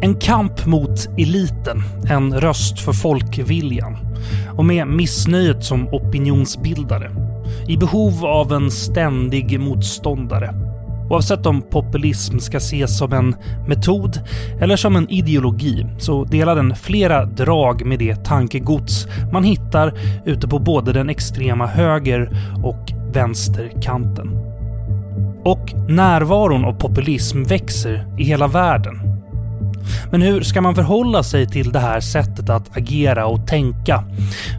En kamp mot eliten, en röst för folkviljan och med missnöjet som opinionsbildare. I behov av en ständig motståndare. Oavsett om populism ska ses som en metod eller som en ideologi så delar den flera drag med det tankegods man hittar ute på både den extrema höger och vänsterkanten. Och närvaron av populism växer i hela världen. Men hur ska man förhålla sig till det här sättet att agera och tänka?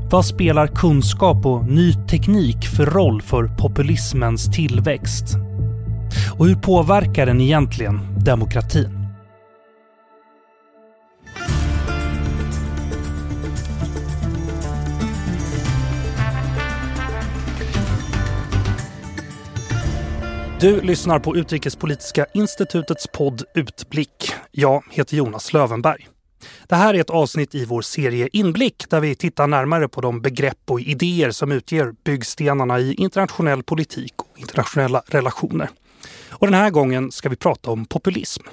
Vad spelar kunskap och ny teknik för roll för populismens tillväxt? Och hur påverkar den egentligen demokratin? Du lyssnar på Utrikespolitiska institutets podd Utblick. Jag heter Jonas Lövenberg. Det här är ett avsnitt i vår serie Inblick där vi tittar närmare på de begrepp och idéer som utgör byggstenarna i internationell politik och internationella relationer. Och den här gången ska vi prata om populism.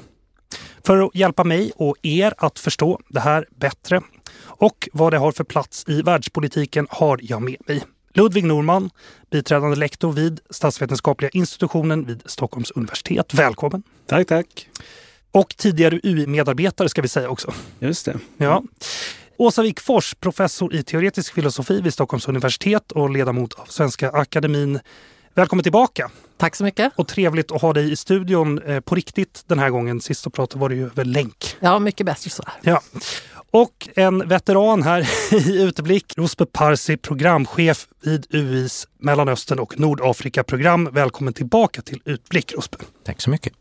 För att hjälpa mig och er att förstå det här bättre och vad det har för plats i världspolitiken har jag med mig Ludvig Norman, biträdande lektor vid statsvetenskapliga institutionen vid Stockholms universitet. Välkommen! Tack, tack! Och tidigare UI-medarbetare ska vi säga också. Just det. Ja. Åsa Wikfors, professor i teoretisk filosofi vid Stockholms universitet och ledamot av Svenska Akademin. Välkommen tillbaka! Tack så mycket! Och trevligt att ha dig i studion eh, på riktigt den här gången. Sist så pratade var det ju över länk. Ja, mycket bättre så. Ja. Och en veteran här i Utblick, Rosbe Parsi, programchef vid UIs Mellanöstern och Nordafrika-program. Välkommen tillbaka till Utblick, Rosbe. Tack så mycket.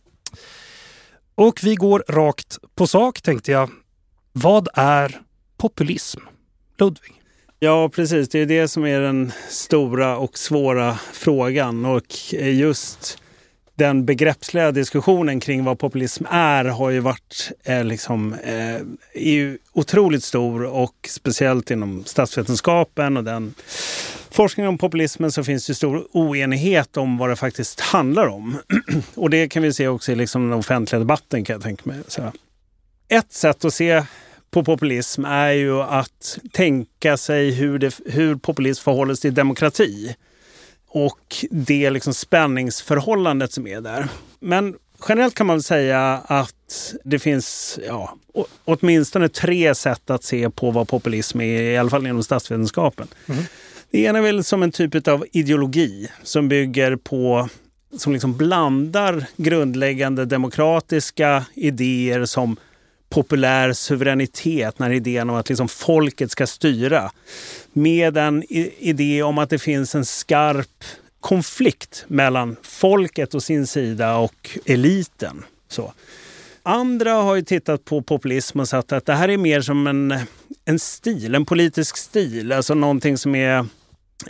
Och vi går rakt på sak tänkte jag. Vad är populism? Ludvig? Ja, precis. Det är det som är den stora och svåra frågan. Och just den begreppsliga diskussionen kring vad populism är har ju varit eh, liksom, eh, är ju otroligt stor och speciellt inom statsvetenskapen och den forskningen om populismen så finns det stor oenighet om vad det faktiskt handlar om. och det kan vi se också i liksom den offentliga debatten kan jag tänka mig. Så. Ett sätt att se på populism är ju att tänka sig hur, det, hur populism förhåller sig till demokrati och det liksom spänningsförhållandet som är där. Men generellt kan man säga att det finns ja, åtminstone tre sätt att se på vad populism är, i alla fall inom statsvetenskapen. Mm. Det ena är väl som en typ av ideologi som bygger på som liksom blandar grundläggande demokratiska idéer som populär suveränitet, när idén om att liksom folket ska styra. Med en idé om att det finns en skarp konflikt mellan folket och sin sida och eliten. Så. Andra har ju tittat på populism och sagt att det här är mer som en, en stil, en politisk stil. Alltså någonting som är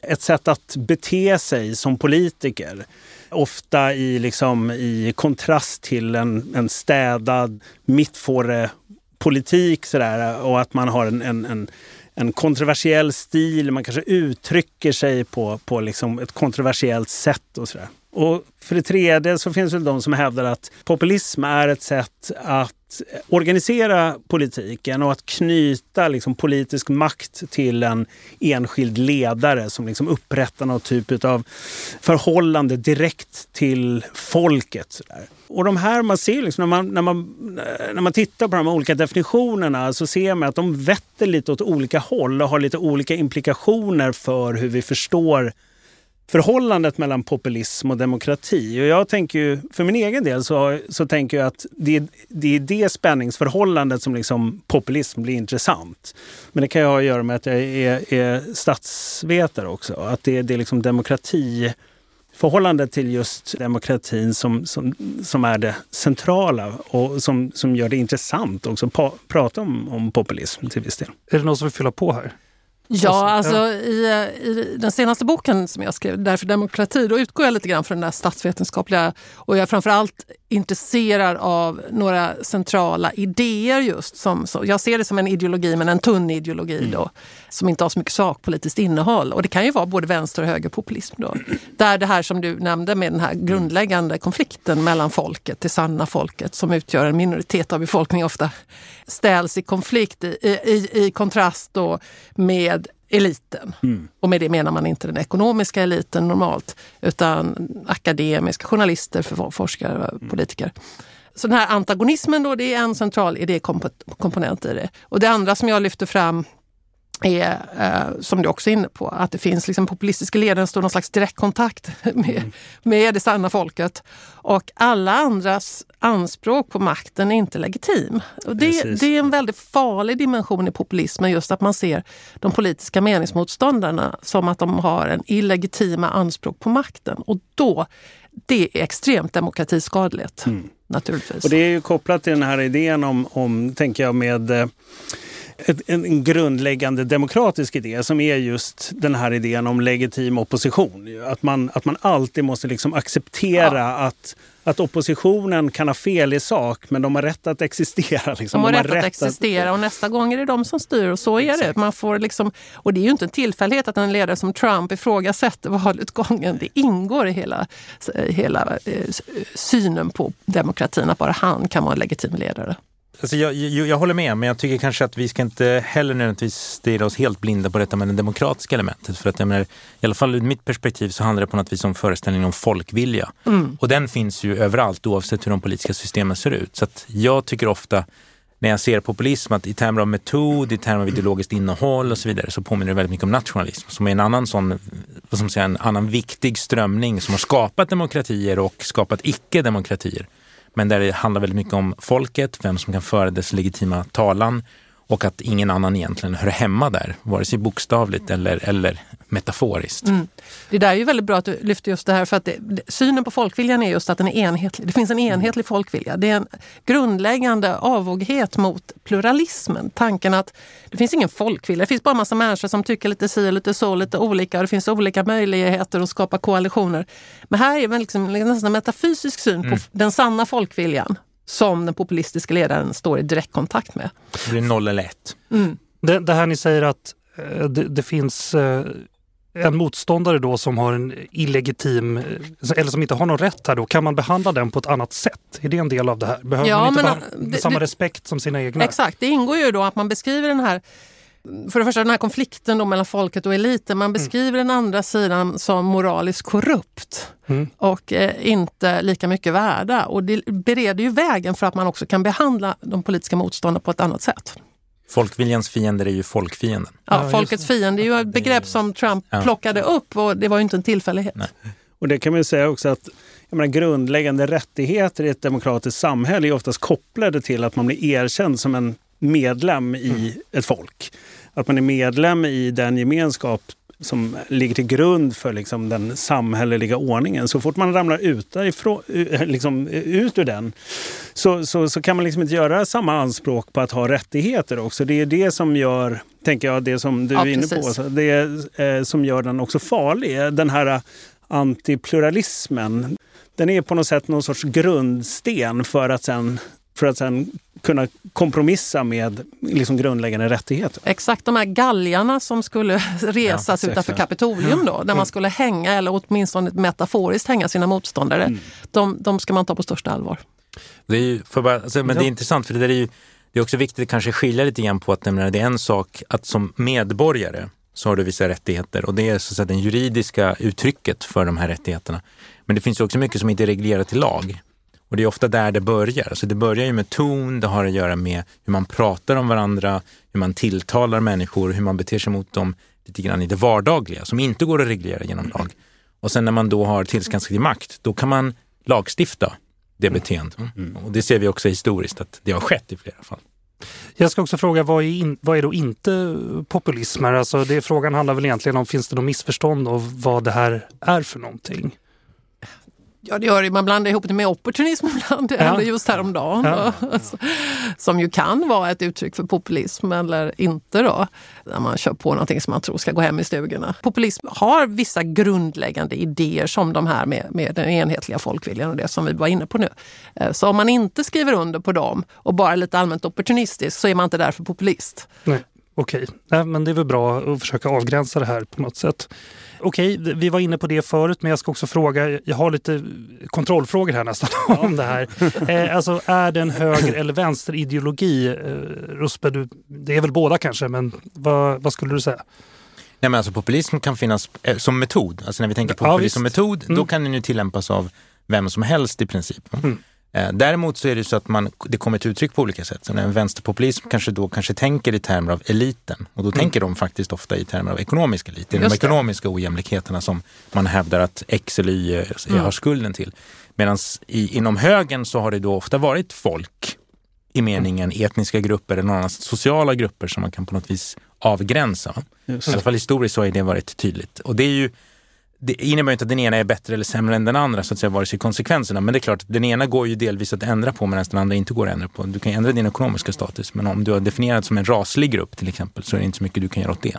ett sätt att bete sig som politiker. Ofta i, liksom, i kontrast till en, en städad mittfåre-politik sådär, och att man har en, en, en, en, kontroversiell stil. Man kanske uttrycker sig på, på liksom ett kontroversiellt sätt och sådär. Och för det tredje så finns det de som hävdar att populism är ett sätt att organisera politiken och att knyta liksom politisk makt till en enskild ledare som liksom upprättar någon typ av förhållande direkt till folket. Och de här man ser, liksom, när, man, när, man, när man tittar på de olika definitionerna så ser man att de vetter lite åt olika håll och har lite olika implikationer för hur vi förstår förhållandet mellan populism och demokrati. Och jag tänker ju, för min egen del så, så tänker jag att det, det är det spänningsförhållandet som liksom populism blir intressant. Men det kan ju ha att göra med att jag är, är statsvetare också. Att det, det är liksom demokrati förhållandet till just demokratin som, som, som är det centrala och som, som gör det intressant också att prata om, om populism till viss del. Är det någon som vill fylla på här? Ja, alltså i, i, den senaste boken som jag skrev, Därför demokrati, då utgår jag lite grann från den där statsvetenskapliga och jag framförallt intresserad av några centrala idéer just. Som, så, jag ser det som en ideologi, men en tunn ideologi mm. då, som inte har så mycket sakpolitiskt innehåll. Och det kan ju vara både vänster och högerpopulism. Då. Där det här som du nämnde med den här grundläggande konflikten mellan folket, det sanna folket som utgör en minoritet av befolkningen ofta, ställs i konflikt i, i, i kontrast då med eliten. Mm. Och med det menar man inte den ekonomiska eliten normalt, utan akademiska, journalister, forskare, mm. politiker. Så den här antagonismen då, det är en central idékomponent i det. Och det andra som jag lyfter fram är, eh, som du också är inne på, att det finns liksom populistiska ledare som står någon slags direktkontakt med, mm. med det sanna folket. Och alla andras anspråk på makten är inte legitim. Och det, det är en väldigt farlig dimension i populismen, just att man ser de politiska meningsmotståndarna som att de har en illegitima anspråk på makten. Och då, det är extremt demokratiskadligt. Mm. Naturligtvis. Och det är ju kopplat till den här idén om, om tänker jag, med eh, en grundläggande demokratisk idé som är just den här idén om legitim opposition. Att man, att man alltid måste liksom acceptera ja. att, att oppositionen kan ha fel i sak men de har rätt att existera. Liksom. De, har de har rätt, rätt att existera att... och nästa gång är det de som styr och så är Exakt. det. Man får liksom, och det är ju inte en tillfällighet att en ledare som Trump ifrågasätter valutgången. Det ingår i hela, hela eh, synen på demokratin att bara han kan vara en legitim ledare. Alltså jag, jag, jag, håller med, men jag tycker kanske att vi ska inte heller nödvändigtvis stirra oss helt blinda på detta med det demokratiska elementet. För att jag menar, i alla fall ur mitt perspektiv så handlar det på något vis om föreställningen om folkvilja. Mm. Och den finns ju överallt oavsett hur de politiska systemen ser ut. Så jag tycker ofta när jag ser populism att i termer av metod, i termer av ideologiskt innehåll och så vidare så påminner det väldigt mycket om nationalism som är en annan sån, vad ska man säga, en annan viktig strömning som har skapat demokratier och skapat icke-demokratier. Men där det handlar väldigt mycket om folket, vem som kan föra dess legitima talan och att ingen annan egentligen hör hemma där, vare sig bokstavligt eller, eller metaforiskt. Mm. Det där är ju väldigt bra att du lyfter just det här för att det, synen på folkviljan är just att den är enhetlig. Det finns en enhetlig folkvilja. Det är en grundläggande avoghet mot pluralismen. Tanken att det finns ingen folkvilja. Det finns bara massa människor som tycker lite si lite så, lite olika. Det finns olika möjligheter att skapa koalitioner. Men här är liksom nästan en metafysisk syn på mm. den sanna folkviljan som den populistiska ledaren står i direktkontakt med. Det blir noll eller ett. Mm. Det, det, här ni säger att eh, det, det finns eh, en motståndare då som har en illegitim, eh, eller som inte har någon rätt här då, kan man behandla den på ett annat sätt? Är det en del av det här? Behöver ja, man inte men, det, samma respekt som sina egna? Exakt, det ingår ju då att man beskriver den här för det första den här konflikten då mellan folket och eliten. Man mm. beskriver mm. den andra sidan som moraliskt korrupt mm. och eh, inte lika mycket värda. Och det bereder ju vägen för att man också kan behandla de politiska motståndarna på ett annat sätt. Folkviljans fiender är ju folkfienden. Ja, folkets fiende är ju ett begrepp som Trump ja. plockade upp och det var ju inte en tillfällighet. Nej. Och det kan man ju säga också att jag menar, grundläggande rättigheter i ett demokratiskt samhälle är oftast kopplade till att man blir erkänd som en medlem i mm. ett folk. Att man är medlem i den gemenskap som ligger till grund för liksom den samhälleliga ordningen. Så fort man ramlar ut, ifrån, liksom, ut ur den så, så, så, kan man liksom inte göra samma anspråk på att ha rättigheter också. Det är det som gör, tänker jag, det som du ja, är inne precis. på, det är, eh, som gör den också farlig. Den här antipluralismen. Den är på något sätt någon sorts grundsten för att sen för att sen kunna kompromissa med liksom grundläggande rättigheter. Exakt, de här galgarna som skulle resas ja, utanför Kapitolium då, där man skulle hänga, eller åtminstone metaforiskt hänga sina motståndare, mm. de, de ska man ta på största allvar. Det är, ju, bara, alltså, men det är intressant för det, är ju, det är också viktigt att kanske skilja lite grann på att nämligen, det är en sak att som medborgare så har du vissa rättigheter och det är så att säga det juridiska uttrycket för de här rättigheterna. Men det finns också mycket som inte är reglerat i lag. Och det är ofta där det börjar. Alltså det börjar ju med ton, det har att göra med hur man pratar om varandra, hur man tilltalar människor, hur man beter sig mot dem lite grann i det vardagliga som inte går att reglera genom lag. Och sen när man då har tillskansat sig makt, då kan man lagstifta det mm. beteendet. Mm. Och det ser vi också historiskt att det har skett i flera fall. Jag ska också fråga, vad är, in, vad är då inte populism? Alltså det, frågan handlar väl egentligen om, finns det något missförstånd av vad det här är för någonting? Ja, det gör det. Man blandar ihop det med opportunism ibland. Det hände just häromdagen. Ja. Som ju kan vara ett uttryck för populism eller inte då. När man kör på någonting som man tror ska gå hem i stugorna. Populism har vissa grundläggande idéer som de här med, med den enhetliga folkviljan och det som vi var inne på nu. Eh, så om man inte skriver under på dem och bara är lite allmänt opportunistisk så är man inte därför populist. Nej. Okej, okay. men det är väl bra att försöka avgränsa det här på något sätt. Okej, okay, vi var inne på det förut, men jag ska också fråga, jag har lite kontrollfrågor här nästan om det här. Eh, alltså, är det en höger eller vänsterideologi? Eh, Ruspe, du, det är väl båda kanske, men vad, vad skulle du säga? Nej, men alltså, populism kan finnas eh, som metod. Alltså när vi tänker på populism ja, som metod, mm. då kan den ju tillämpas av vem som helst i princip. Mm. Eh, däremot så är det så att man, det kommer till uttryck på olika sätt. Så en vänsterpopulism kanske då kanske tänker i termer av eliten och då mm. tänker de faktiskt ofta i termer av ekonomisk elit. Det är de ekonomiska ojämlikheterna som man hävdar att X eller Y mm. har skulden till. Medan inom högern så har det då ofta varit folk i meningen etniska grupper eller några sociala grupper som man kan på något vis avgränsa. I alla fall historiskt så har det varit tydligt. Och det är ju det innebär inte att den ena är bättre eller sämre än den andra, så att säga, vare sig konsekvenserna. Men det är klart, den ena går ju delvis att ändra på medan den andra inte går att ändra på. Du kan ändra din ekonomiska status, men om du har definierat som en raslig grupp till exempel, så är det inte så mycket du kan göra åt det.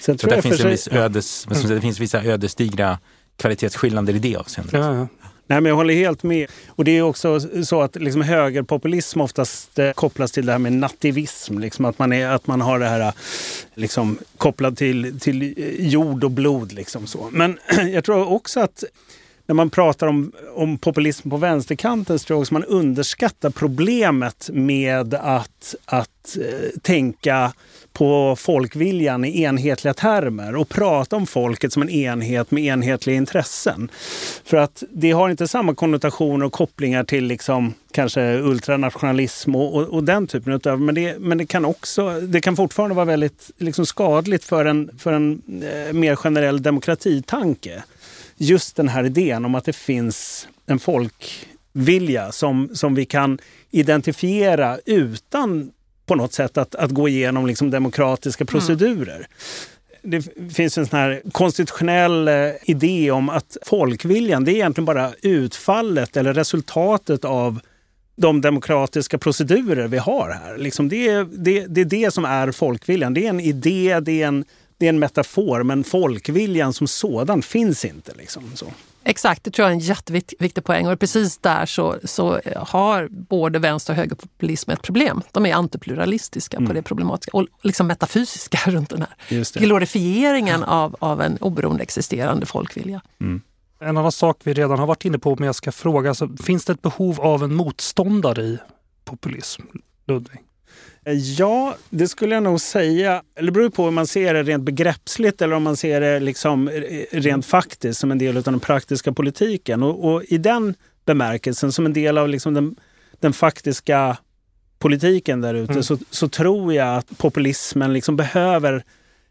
Sen så där finns en viss ödes, mm. det finns vissa ödesdigra kvalitetsskillnader i det avseendet. Ja, ja. Nej, men jag håller helt med. Och det är också så att liksom högerpopulism oftast eh, kopplas till det här med nativism. Liksom att, man är, att man har det här eh, liksom, kopplat till, till jord och blod. Liksom så. Men jag tror också att när man pratar om, om populism på vänsterkanten så tror jag också man underskattar problemet med att, att eh, tänka på folkviljan i enhetliga termer och prata om folket som en enhet med enhetliga intressen. För att det har inte samma konnotationer och kopplingar till liksom kanske ultranationalism och, och, och den typen av men det, men det kan också, det kan fortfarande vara väldigt liksom skadligt för en, för en eh, mer generell demokratitanke. Just den här idén om att det finns en folkvilja som, som vi kan identifiera utan på något sätt att, att gå igenom liksom demokratiska procedurer. Mm. Det finns en sån här konstitutionell eh, idé om att folkviljan, det är egentligen bara utfallet eller resultatet av de demokratiska procedurer vi har här. Liksom det, är, det, det är det som är folkviljan. Det är en idé, det är en, det är en metafor, men folkviljan som sådan finns inte. Liksom, så. Exakt, det tror jag är en jätteviktig poäng. Och precis där så, så har både vänster och högerpopulism ett problem. De är antipluralistiska mm. på det problematiska och liksom metafysiska runt den här glorifieringen av, av en oberoende existerande folkvilja. Mm. En annan sak vi redan har varit inne på, men jag ska fråga, alltså, finns det ett behov av en motståndare i populism? Ludvig? Ja, det skulle jag nog säga. Eller det beror på om man ser det rent begreppsligt eller om man ser det liksom rent faktiskt som en del av den praktiska politiken. Och, och i den bemärkelsen, som en del av liksom den, den faktiska politiken där ute, mm. så, så, tror jag att populismen liksom behöver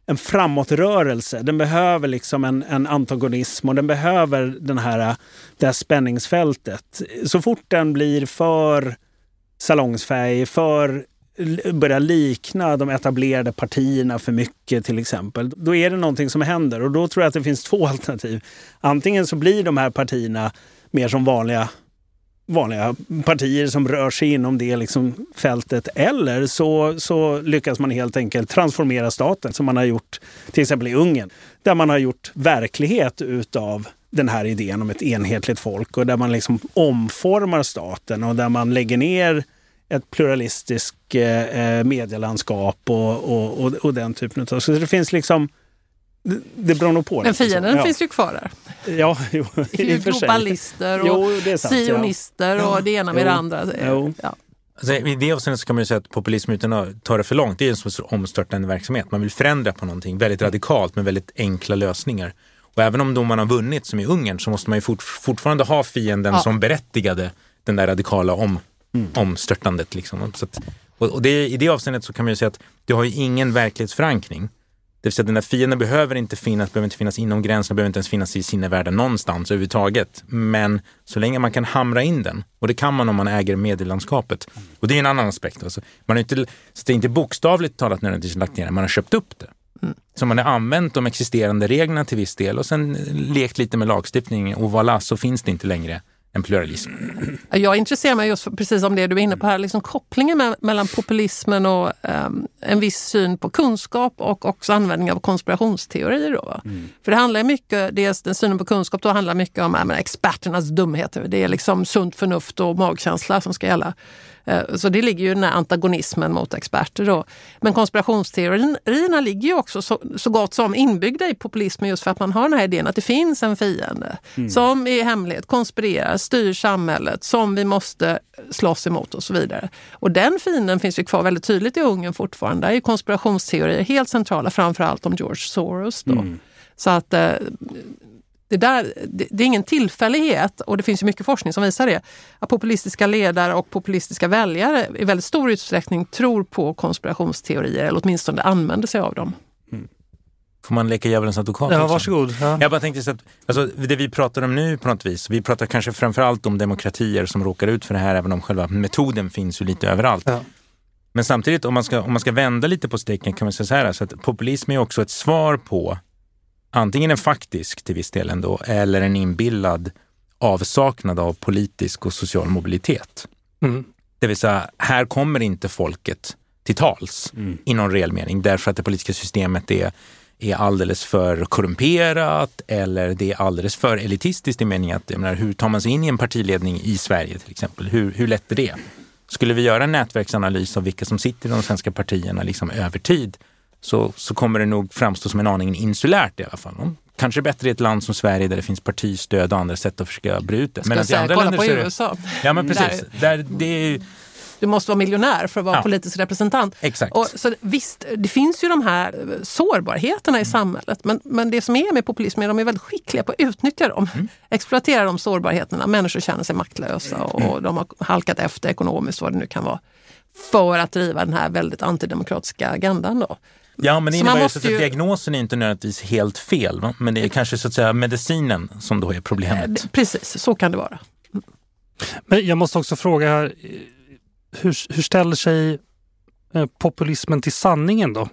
en framåtrörelse. Den behöver liksom en, en antagonism och den behöver den här, det här spänningsfältet. Så fort den blir för salongsfärg, för börjar likna de etablerade partierna för mycket till exempel, då är det någonting som händer. Och då tror jag att det finns två alternativ. Antingen så blir de här partierna mer som vanliga, vanliga partier som rör sig inom det liksom fältet. Eller så, så lyckas man helt enkelt transformera staten som man har gjort till exempel i Ungern. Där man har gjort verklighet utav den här idén om ett enhetligt folk och där man liksom omformar staten och där man lägger ner ett pluralistiskt eh, medielandskap och, och, och, och, den typen av... Så det finns liksom... Det, det beror nog på. Men fienden ja. finns ju kvar där. Ja, jo, i och Globalister och jo, sant, sionister ja. och det ena med jo, det andra. Jo. Ja. Alltså, I det avseendet så kan man ju säga att populism utan att ta det för långt, det är en sorts omstörtande verksamhet. Man vill förändra på någonting väldigt radikalt med väldigt enkla lösningar. Och även om domarna har vunnit, som i Ungern, så måste man ju fort, fortfarande ha fienden ja. som berättigade den där radikala om, mm. omstörtandet. Liksom. Så att, och, det, I det avseendet så kan man ju säga att du har ju ingen verklighetsförankring. Det vill säga den där fienden behöver inte finnas, behöver inte finnas inom gränserna, behöver inte ens finnas i sinnevärlden någonstans överhuvudtaget. Men så länge man kan hamra in den, och det kan man om man äger medielandskapet. Och det är en annan aspekt. Alltså. Man har inte, så det är inte bokstavligt talat nödvändigtvis lagt ner man har köpt upp det. Så man har använt de existerande reglerna till viss del och sen lekt lite med lagstiftning och voilà, så finns det inte längre en pluralism. Jag intresserar mig just för, precis om det du är inne på här, liksom kopplingen med, mellan populismen och um, en viss syn på kunskap och också användning av konspirationsteorier. Då, mm. För det handlar mycket, dels den synen på kunskap då handlar mycket om menar, experternas dumheter. Det är liksom sunt förnuft och magkänsla som ska gälla. Eh, så det ligger ju den här antagonismen mot experter. Då. Men konspirationsteorierna ligger ju också så, så gott som inbyggda i populismen just för att man har den här idén att det finns en fiende mm. som i hemlighet konspirerar, styr samhället, som vi måste slåss emot och så vidare. Och den fienden finns ju kvar väldigt tydligt i Ungern fortfarande. Där är konspirationsteorier helt centrala, framförallt om George Soros. Då. Mm. Så att eh, det, där, det, det, är ingen tillfällighet och det finns ju mycket forskning som visar det. Att populistiska ledare och populistiska väljare i väldigt stor utsträckning tror på konspirationsteorier eller åtminstone använder sig av dem. Mm. Får man leka djävulens advokat? Ja, varsågod. Ja. Jag bara tänkte så att alltså, det vi pratar om nu på något vis, vi pratar kanske framförallt om demokratier som råkar ut för det här, även om själva metoden finns ju lite överallt. Ja. Men samtidigt, om man, ska, om man ska vända lite på steken kan man säga så här, så att populism är också ett svar på antingen en faktisk till viss del ändå, eller en inbillad avsaknad av politisk och social mobilitet. Mm. Det vill säga, här kommer inte folket till tals mm. i någon reell mening därför att det politiska systemet är, är alldeles för korrumperat eller det är alldeles för elitistiskt i meningen att menar, hur tar man sig in i en partiledning i Sverige till exempel? Hur, hur lätt är det? Skulle vi göra en nätverksanalys av vilka som sitter i de svenska partierna liksom över tid så, så kommer det nog framstå som en aning insulärt i alla fall. Kanske bättre i ett land som Sverige där det finns partistöd och andra sätt att försöka bre ut det. Men i andra kolla på USA. Ja men precis. Där, där det är, du måste vara miljonär för att vara ja. politisk representant. Exakt. Och, så visst, det finns ju de här sårbarheterna i mm. samhället. Men, men det som är med populism är att de är väldigt skickliga på att utnyttja dem. Mm. Exploatera de sårbarheterna. Människor känner sig maktlösa och mm. de har halkat efter ekonomiskt, vad det nu kan vara. För att driva den här väldigt antidemokratiska agendan. Då. Ja, men det innebär ju så att ju... diagnosen är inte nödvändigtvis helt fel, va? men det är kanske så att säga medicinen som då är problemet. Precis, så kan det vara. Men jag måste också fråga här, hur, hur ställer sig eh, populismen till sanningen då?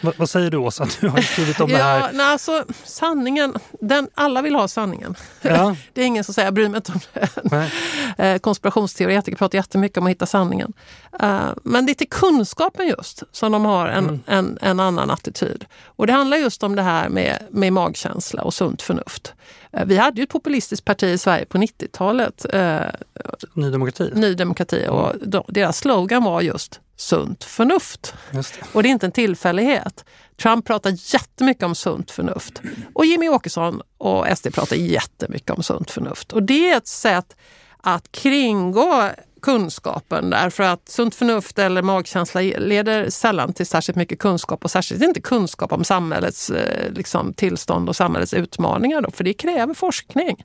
V vad säger du Åsa? Du har skrivit om ja, det här. Nej, alltså, sanningen, den, alla vill ha sanningen. Ja. det är ingen som säger jag bryr mig inte om det. Eh, konspirationsteoretiker pratar jättemycket om att hitta sanningen. Uh, men det är till kunskapen just som de har en, mm. en, en, annan attityd. Och det handlar just om det här med, med magkänsla och sunt förnuft. Uh, vi hade ju ett populistiskt parti i Sverige på 90-talet. Uh, Ny Demokrati. Ny Demokrati och de, deras slogan var just sunt förnuft. Det. Och det är inte en tillfällighet. Trump pratar jättemycket om sunt förnuft och Jimmy Åkesson och SD pratar jättemycket om sunt förnuft. Och det är ett sätt att kringgå kunskapen därför att sunt förnuft eller magkänsla leder sällan till särskilt mycket kunskap och särskilt inte kunskap om samhällets eh, liksom, tillstånd och samhällets utmaningar. Då, för det kräver forskning.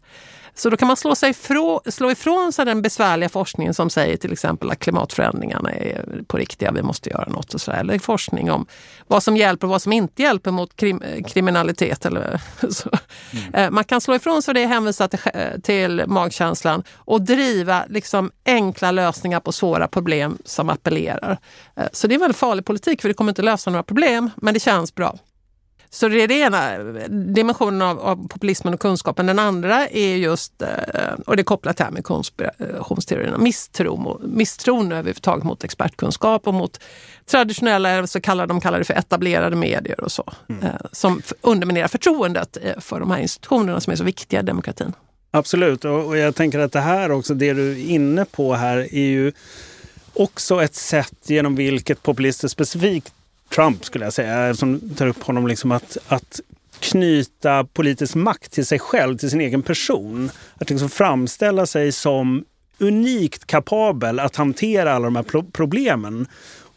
Så då kan man slå, sig ifrån, slå ifrån sig den besvärliga forskningen som säger till exempel att klimatförändringarna är på riktiga, vi måste göra något. Och så Eller forskning om vad som hjälper och vad som inte hjälper mot krim, kriminalitet. Eller så. Mm. Eh, man kan slå ifrån sig det, hänvisa till, till magkänslan och driva liksom enkla lösningar på svåra problem som appellerar. Eh, så det är väldigt farlig politik för det kommer inte lösa några problem, men det känns bra. Så det är den ena dimensionen av, av, populismen och kunskapen. Den andra är just, eh, och det är kopplat här med konspirationsteorierna, misstro, misstron överhuvudtaget mot expertkunskap och mot traditionella, så kallar, de kallar det för etablerade medier och så. Mm. Eh, som underminerar förtroendet eh, för de här institutionerna som är så viktiga i demokratin. Absolut, och jag tänker att det här också, det du är inne på här är ju också ett sätt genom vilket populister specifikt Trump skulle jag säga, som tar upp honom liksom att, att knyta politisk makt till sig själv, till sin egen person. Att liksom framställa sig som unikt kapabel att hantera alla de här problemen.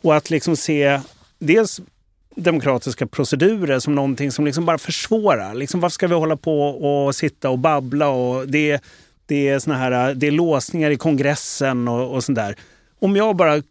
Och att liksom se dels demokratiska procedurer som någonting som liksom bara försvårar. Liksom, varför ska vi hålla på och sitta och babbla? Och det, det, är såna här, det är låsningar i kongressen och, och sånt där. Om jag bara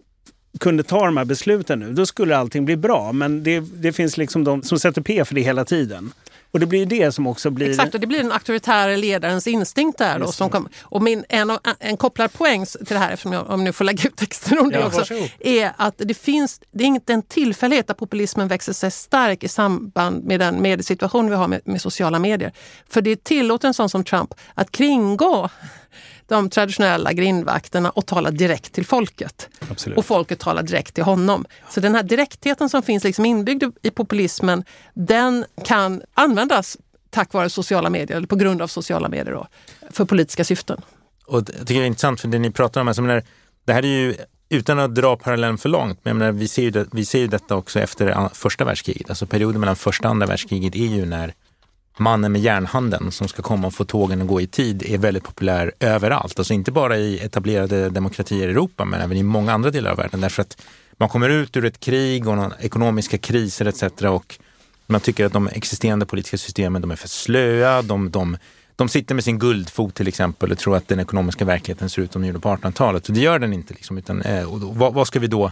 kunde ta de här besluten nu, då skulle allting bli bra. Men det, det finns liksom de som sätter P för det hela tiden. Och det blir det som också blir... Exakt, och det blir den auktoritära ledarens instinkt där. Då, som kom, och min, en, en kopplad poäng till det här, eftersom jag, om nu får lägga ut texten om det Ja, också, varsågod. är att det finns, det är inte en tillfällighet att populismen växer sig stark i samband med den mediesituation vi har med, med sociala medier. För det tillåter en sån som Trump att kringgå de traditionella grindvakterna och tala direkt till folket. Absolut. Och folket talar direkt till honom. Så den här direktheten som finns liksom inbyggd i populismen, den kan användas tack vare sociala medier, eller på grund av sociala medier då, för politiska syften. Och jag tycker det är intressant för det ni pratar om, alltså, menar, det här är ju utan att dra parallellen för långt, men menar, vi, ser ju det, vi ser ju detta också efter första världskriget. Alltså perioden mellan första och andra världskriget är ju när mannen med järnhanden som ska komma och få tågen att gå i tid är väldigt populär överallt. Alltså inte bara i etablerade demokratier i Europa, men även i många andra delar av världen. Därför att man kommer ut ur ett krig och ekonomiska kriser etc. och man tycker att de existerande politiska systemen de är för slöa, de, de, de sitter med sin guldfot till exempel och tror att den ekonomiska verkligheten ser ut som den gjorde på 1800-talet. Och det gör den inte. Liksom, utan, eh, och då, vad, vad ska vi då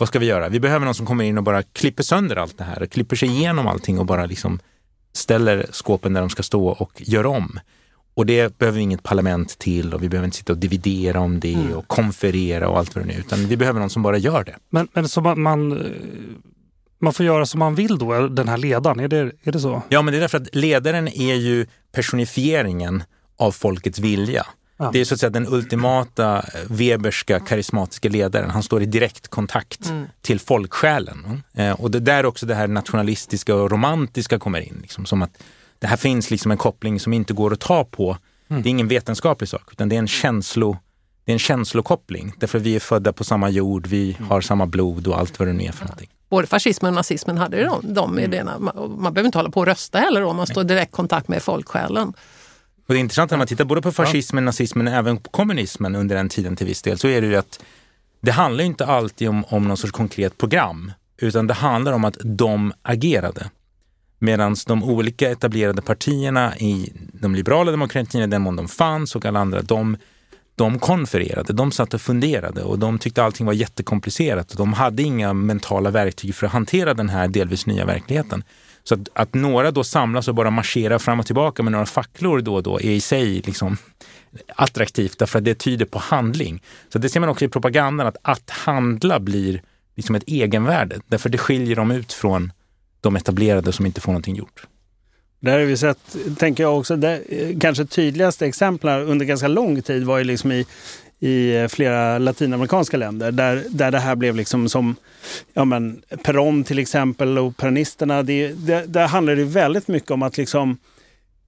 vad ska vi göra? Vi behöver någon som kommer in och bara klipper sönder allt det här och klipper sig igenom allting och bara liksom ställer skåpen där de ska stå och gör om. Och det behöver vi inget parlament till och vi behöver inte sitta och dividera om det och konferera och allt vad det nu utan vi behöver någon som bara gör det. Men, men så man, man, man får göra som man vill då, den här ledaren? Är det, är det så? Ja, men det är därför att ledaren är ju personifieringen av folkets vilja. Ja. Det är så att säga den ultimata eh, Weberska karismatiska ledaren. Han står i direkt kontakt till folksjälen. Eh, och det är där också det här nationalistiska och romantiska kommer in. Liksom, som att det här finns liksom en koppling som inte går att ta på. Det är ingen vetenskaplig sak, utan det är en, känslo, det är en känslokoppling. Därför vi är födda på samma jord, vi har samma blod och allt vad det nu är för någonting. Både fascismen och nazismen hade de, de idéerna. Man, man behöver inte hålla på och rösta heller om man står i direkt kontakt med folksjälen. Och det är intressant när man tittar både på fascismen, nazismen och även på kommunismen under den tiden till viss del, så är det ju att det handlar inte alltid om, om någon sorts konkret program, utan det handlar om att de agerade. Medan de olika etablerade partierna i de liberala demokratierna, den mån de fanns och alla andra, de, de konfererade, de satt och funderade och de tyckte allting var jättekomplicerat. Och de hade inga mentala verktyg för att hantera den här delvis nya verkligheten. Så att, att några då samlas och bara marscherar fram och tillbaka med några facklor då och då är i sig liksom attraktivt därför att det tyder på handling. Så det ser man också i propagandan att att handla blir liksom ett egenvärde. Därför det skiljer dem ut från de etablerade som inte får någonting gjort. Där har vi sett, tänker jag också, det eh, kanske tydligaste exemplen under ganska lång tid var ju liksom i, i eh, flera latinamerikanska länder där, där det här blev liksom som ja men, Peron till exempel och peronisterna. Det, det, där handlar det väldigt mycket om att liksom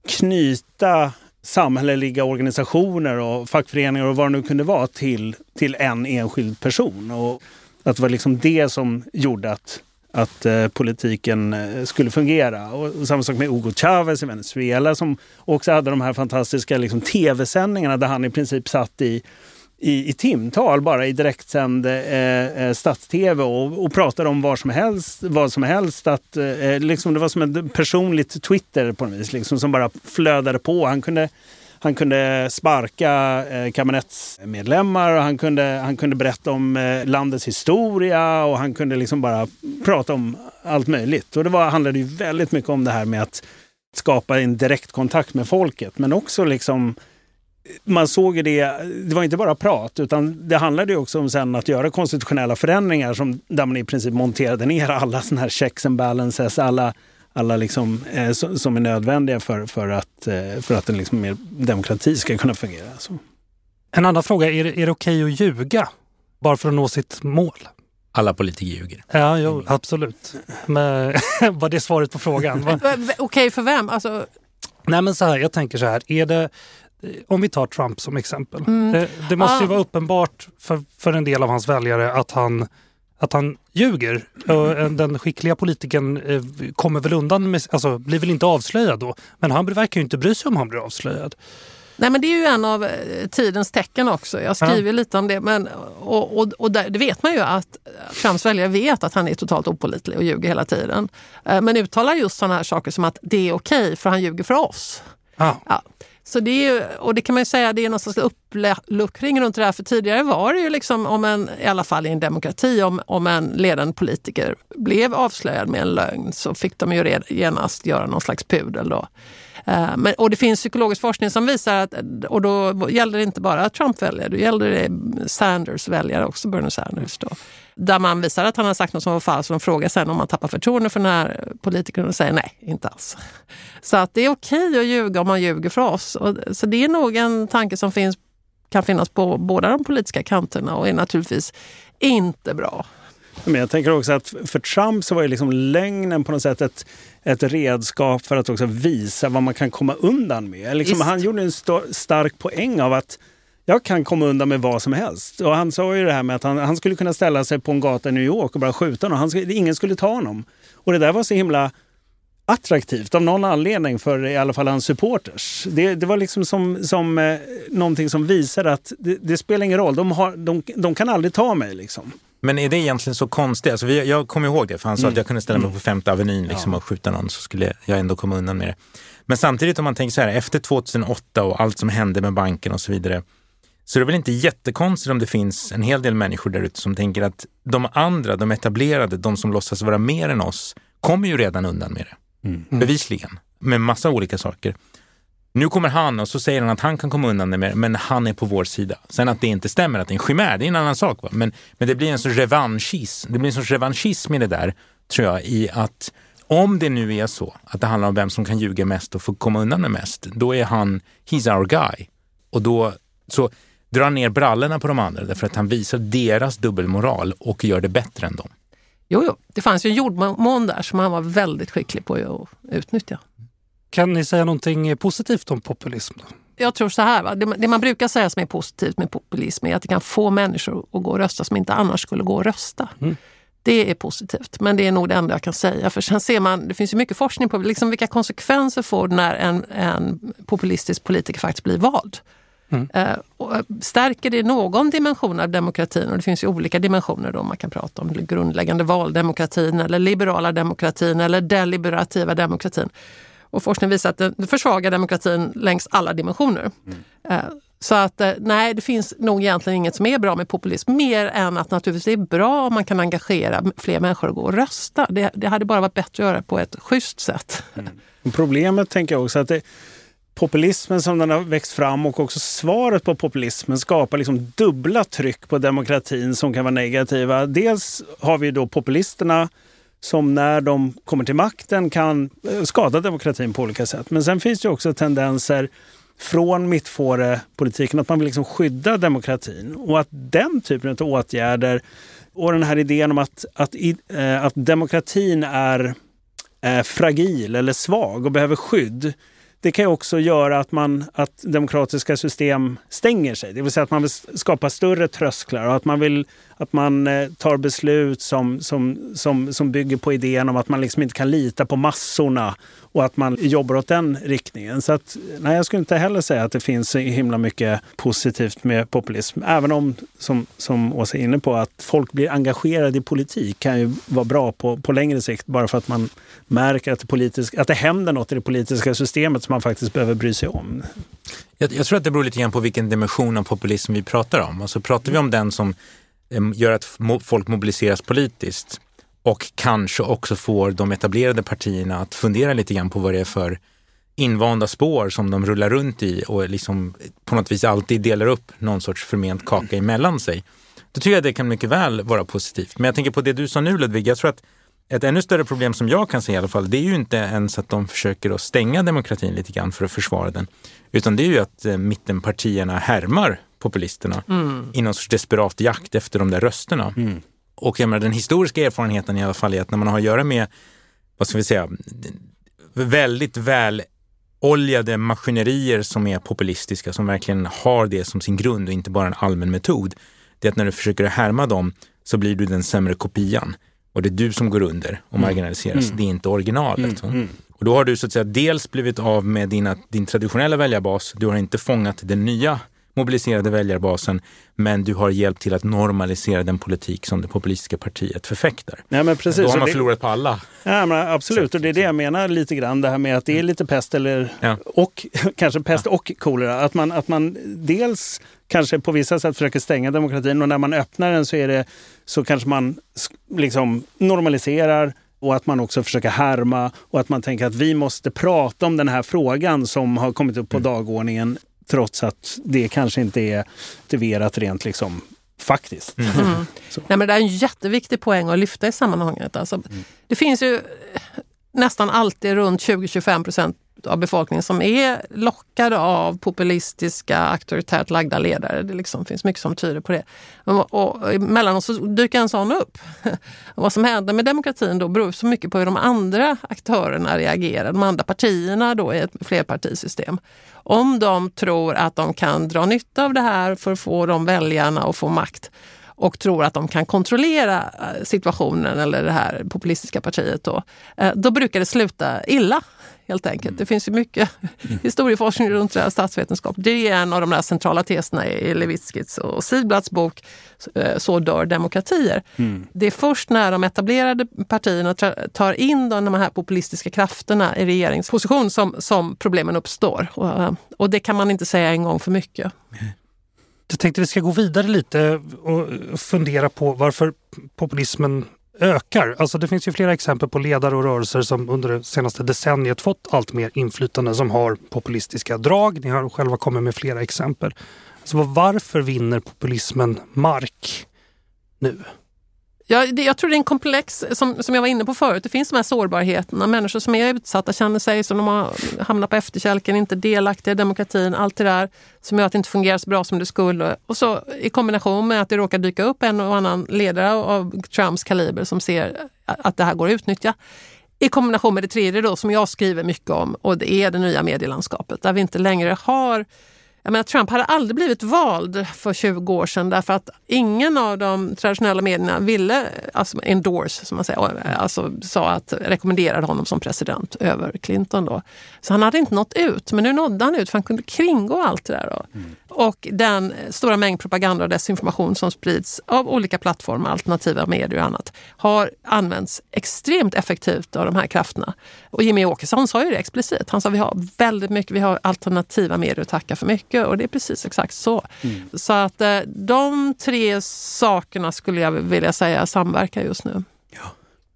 knyta samhälleliga organisationer och fackföreningar och vad det nu kunde vara till, till en enskild person. Och att det var liksom det som gjorde att att eh, politiken eh, skulle fungera. Och, och samma sak med Hugo Chavez i Venezuela som också hade de här fantastiska liksom, tv-sändningarna där han i princip satt i, i, i timtal bara i direktsänd eh, eh stats-tv och, och pratade om vad som helst. Vad som helst att, eh, eh, liksom, det var som ett personligt Twitter på något vis liksom, som bara flödade på. Han kunde han kunde sparka eh, kabinettsmedlemmar och han kunde, han kunde berätta om eh, landets historia och han kunde liksom bara prata om allt möjligt. Och det var, handlade ju väldigt mycket om det här med att skapa en direktkontakt med folket. Men också liksom, man såg ju det, det var inte bara prat utan det handlade ju också om sen att göra konstitutionella förändringar som, där man i princip monterade ner alla såna här checks and balances, alla alla liksom, eh, som, som är nödvändiga för, för att, eh, för att en liksom mer demokrati ska kunna fungera. Så. En annan fråga, är det, är det okej att ljuga bara för att nå sitt mål? Alla politiker ljuger. Ja, jo, absolut. Men var det svaret på frågan? Okej för vem? Alltså, Nej men så här, jag tänker så här, är det, om vi tar Trump som exempel. Det, det måste ju Ah. vara uppenbart för, för en del av hans väljare att han, att han ljuger. Eh, den skickliga politikern eh, kommer väl undan med, alltså blir väl inte avslöjad då. Men han verkar ju inte bry sig om han blir avslöjad. Nej men det är ju en av eh, tidens tecken också. Jag skriver lite om det. Men, och och, och där, det vet man ju att Trumps väljare vet att han är totalt opålitlig och ljuger hela tiden. Eh, Men uttalar just sådana här saker som att det är okej för han ljuger för oss. Ah. Ja. Så det är ju, och det kan man ju säga, det är någon slags uppluckring runt det här. För tidigare var det ju liksom, om en, i alla fall i en demokrati, om, om en ledande politiker blev avslöjad med en lögn så fick de ju genast göra någon slags pudel då. Eh, men, och det finns psykologisk forskning som visar att, och då gällde det inte bara Trump-väljare, då gällde det Sanders-väljare också, Bernie Sanders. Då. Där man visar att han har sagt något som var falskt och de frågar sen om man tappar förtroende för den här politikern och säger nej, inte alls. Så att det är okej att ljuga om man ljuger för oss. Så det är nog en tanke som finns, kan finnas på båda de politiska kanterna och är naturligtvis inte bra. Men jag tänker också att för Trump så var ju liksom lögnen på något sätt ett, ett redskap för att också visa vad man kan komma undan med. Liksom, han gjorde en stark poäng av att jag kan komma undan med vad som helst. Och han sa ju det här med att han, han skulle kunna ställa sig på en gata i New York och bara skjuta någon. Han, ingen skulle ta honom. Och det där var så himla attraktivt av någon anledning för i alla fall hans supporters. Det, det var liksom som, som eh, någonting som visar att det, det, spelar ingen roll, de, har, de, de kan aldrig ta mig. Liksom. Men är det egentligen så konstigt? Alltså, vi, jag kommer ihåg det, för han sa mm. att jag kunde ställa mig mm. på femte avenyn liksom, ja. och skjuta någon så skulle jag ändå komma undan med det. Men samtidigt om man tänker så här, efter 2008 och allt som hände med banken och så vidare, så det är väl inte jättekonstigt om det finns en hel del människor där ute som tänker att de andra, de etablerade, de som låtsas vara mer än oss, kommer ju redan undan med det. Mm. Bevisligen. Med massa olika saker. Nu kommer han och så säger han att han kan komma undan med det, men han är på vår sida. Sen att det inte stämmer, att det är en chimär, det är en annan sak. Va? Men, men det blir en sorts revanschism. Det blir en sorts revanschism i det där, tror jag, i att om det nu är så att det handlar om vem som kan ljuga mest och få komma undan med mest, då är han, he's our guy. Och då så drar ner brallorna på de andra därför att han visar deras dubbelmoral och gör det bättre än dem. Jo, jo. det fanns ju en jordmån där som han var väldigt skicklig på att utnyttja. Kan ni säga någonting positivt om populism? Då? Jag tror så här, va? Det, man brukar säga som är positivt med populism är att det kan få människor att gå och rösta som inte annars skulle gå och rösta. Mm. Det är positivt, men det är nog det enda jag kan säga. För sen ser man, det finns ju mycket forskning på liksom vilka konsekvenser får när en, en populistisk politiker faktiskt blir vald. Mm. Eh, eh, stärker det någon dimension av demokratin? Och det finns ju olika dimensioner då man kan prata om. Grundläggande valdemokratin eller liberala demokratin eller deliberativa demokratin. Och forskning visar att den försvagar demokratin längs alla dimensioner. Mm. Eh, så att nej, det finns nog egentligen inget som är bra med populism mer än att naturligtvis det är bra om man kan engagera fler människor att gå och rösta. Det, det hade bara varit bättre att göra på ett schysst sätt. Mm. Problemet tänker jag också att det, populismen som den har växt fram och också svaret på populismen skapar liksom dubbla tryck på demokratin som kan vara negativa. Dels har vi då populisterna som när de kommer till makten kan eh, skada demokratin på olika sätt. Men sen finns det också tendenser från mittfårepolitiken att man vill liksom skydda demokratin och att den typen av åtgärder och den här idén om att, att, eh, att demokratin är eh, fragil eller svag och behöver skydd det kan också göra att, man, att demokratiska system stänger sig. Det vill säga att man vill skapa större trösklar och att man, vill, att man eh, tar beslut som, som, som, som bygger på idén om att man liksom inte kan lita på massorna och att man jobbar åt den riktningen. Så att, nej, jag skulle inte heller säga att det finns så himla mycket positivt med populism. Även om, som, som Åsa är inne på, att folk blir engagerade i politik kan ju vara bra på, på längre sikt bara för att man märker att det, politisk, att det händer något i det politiska systemet som man faktiskt behöver bry sig om. Jag, jag tror att det beror lite grann på vilken dimension av populism vi pratar om. Alltså pratar vi om den som gör att folk mobiliseras politiskt och kanske också får de etablerade partierna att fundera lite grann på vad det är för invanda spår som de rullar runt i och liksom på något vis alltid delar upp någon sorts förment kaka emellan sig. Då tycker jag det kan mycket väl vara positivt. Men jag tänker på det du sa nu Ludvig, jag tror att ett ännu större problem som jag kan se i alla fall, det är ju inte ens att de försöker att stänga demokratin lite grann för att försvara den. Utan det är ju att eh, mittenpartierna härmar populisterna mm. i någon sorts desperat jakt efter de där rösterna. Mm. Och jag menar, den historiska erfarenheten i alla fall är att när man har att göra med, vad ska vi säga, väldigt väloljade maskinerier som är populistiska, som verkligen har det som sin grund och inte bara en allmän metod. Det är att när du försöker härma dem så blir du den sämre kopian. Och det är du som går under och mm. marginaliseras. Mm. Det är inte originalet. Mm. mm. Och då har du så att säga dels blivit av med dina, din traditionella väljarbas. Du har inte fångat den nya mobiliserade väljarbasen, men du har hjälpt till att normalisera den politik som det populistiska partiet förfäktar. Nej, men precis. Då har man det, förlorat på alla. Ja, men absolut, och det är det jag menar lite grann, det här med att det är lite pest eller, Ja. och kanske pest och kolera. Att man, att man dels kanske på vissa sätt försöker stänga demokratin och när man öppnar den så, är det, så kanske man liksom normaliserar och att man också försöker härma och att man tänker att vi måste prata om den här frågan som har kommit upp på dagordningen trots att det kanske inte är motiverat rent liksom faktiskt. Nej, men det är en jätteviktig poäng att lyfta i sammanhanget. Alltså, Det finns ju nästan alltid runt 20-25 procent av befolkningen som är lockade av populistiska, auktoritärt lagda ledare. Det liksom finns mycket som tyder på det. Och, och emellanåt så dyker en sån upp. Och vad som händer med demokratin då beror så mycket på hur de andra aktörerna reagerar. De andra partierna då i ett flerpartisystem. Om de tror att de kan dra nytta av det här för att få de väljarna att få makt och tror att de kan kontrollera eh, situationen eller det här populistiska partiet då, eh, då brukar det sluta illa. Helt enkelt. Det finns ju mycket historieforskning runt det här, statsvetenskap. Det är en av de där centrala teserna i Levitskis och Siegblatts bok eh, Så dör demokratier. Det är först när de etablerade partierna tar in de här populistiska krafterna i regeringsposition som, som problemen uppstår. Och, eh, och det kan man inte säga en gång för mycket. Jag tänkte vi ska gå vidare lite och fundera på varför populismen ökar. Alltså det finns ju flera exempel på ledare och rörelser som under det senaste decenniet fått allt mer inflytande som har populistiska drag. Ni har själva kommit med flera exempel. Alltså, Så varför vinner populismen mark nu? Ja, det, jag tror det är en komplex, som, som jag var inne på förut, det finns de här sårbarheterna. Människor som är utsatta känner sig som de har hamnat på efterkälken, inte delaktiga i demokratin, allt det där som gör att det inte fungerar så bra som det skulle. Och så i kombination med att det råkar dyka upp en och annan ledare av Trumps kaliber som ser att det här går att utnyttja. I kombination med det tredje då, som jag skriver mycket om och det är det nya medielandskapet där vi inte längre har jag menar, Trump hade aldrig blivit vald för 20 år sedan därför att ingen av de traditionella medierna ville alltså endorse, som man säger, alltså sa att rekommenderade honom som president över Clinton. Då. Så han hade inte nått ut, men nu nådde han ut för han kunde kringgå allt det där. Då. Och den stora mängd propaganda och desinformation som sprids av olika plattformar, alternativa medier och annat, har använts extremt effektivt av de här krafterna. Och Jimmy Åkesson sa ju det explicit. Han sa vi har väldigt mycket, vi har alternativa medier att tacka för mycket och det är precis exakt så. Så att eh, de tre sakerna skulle jag vilja säga samverkar just nu.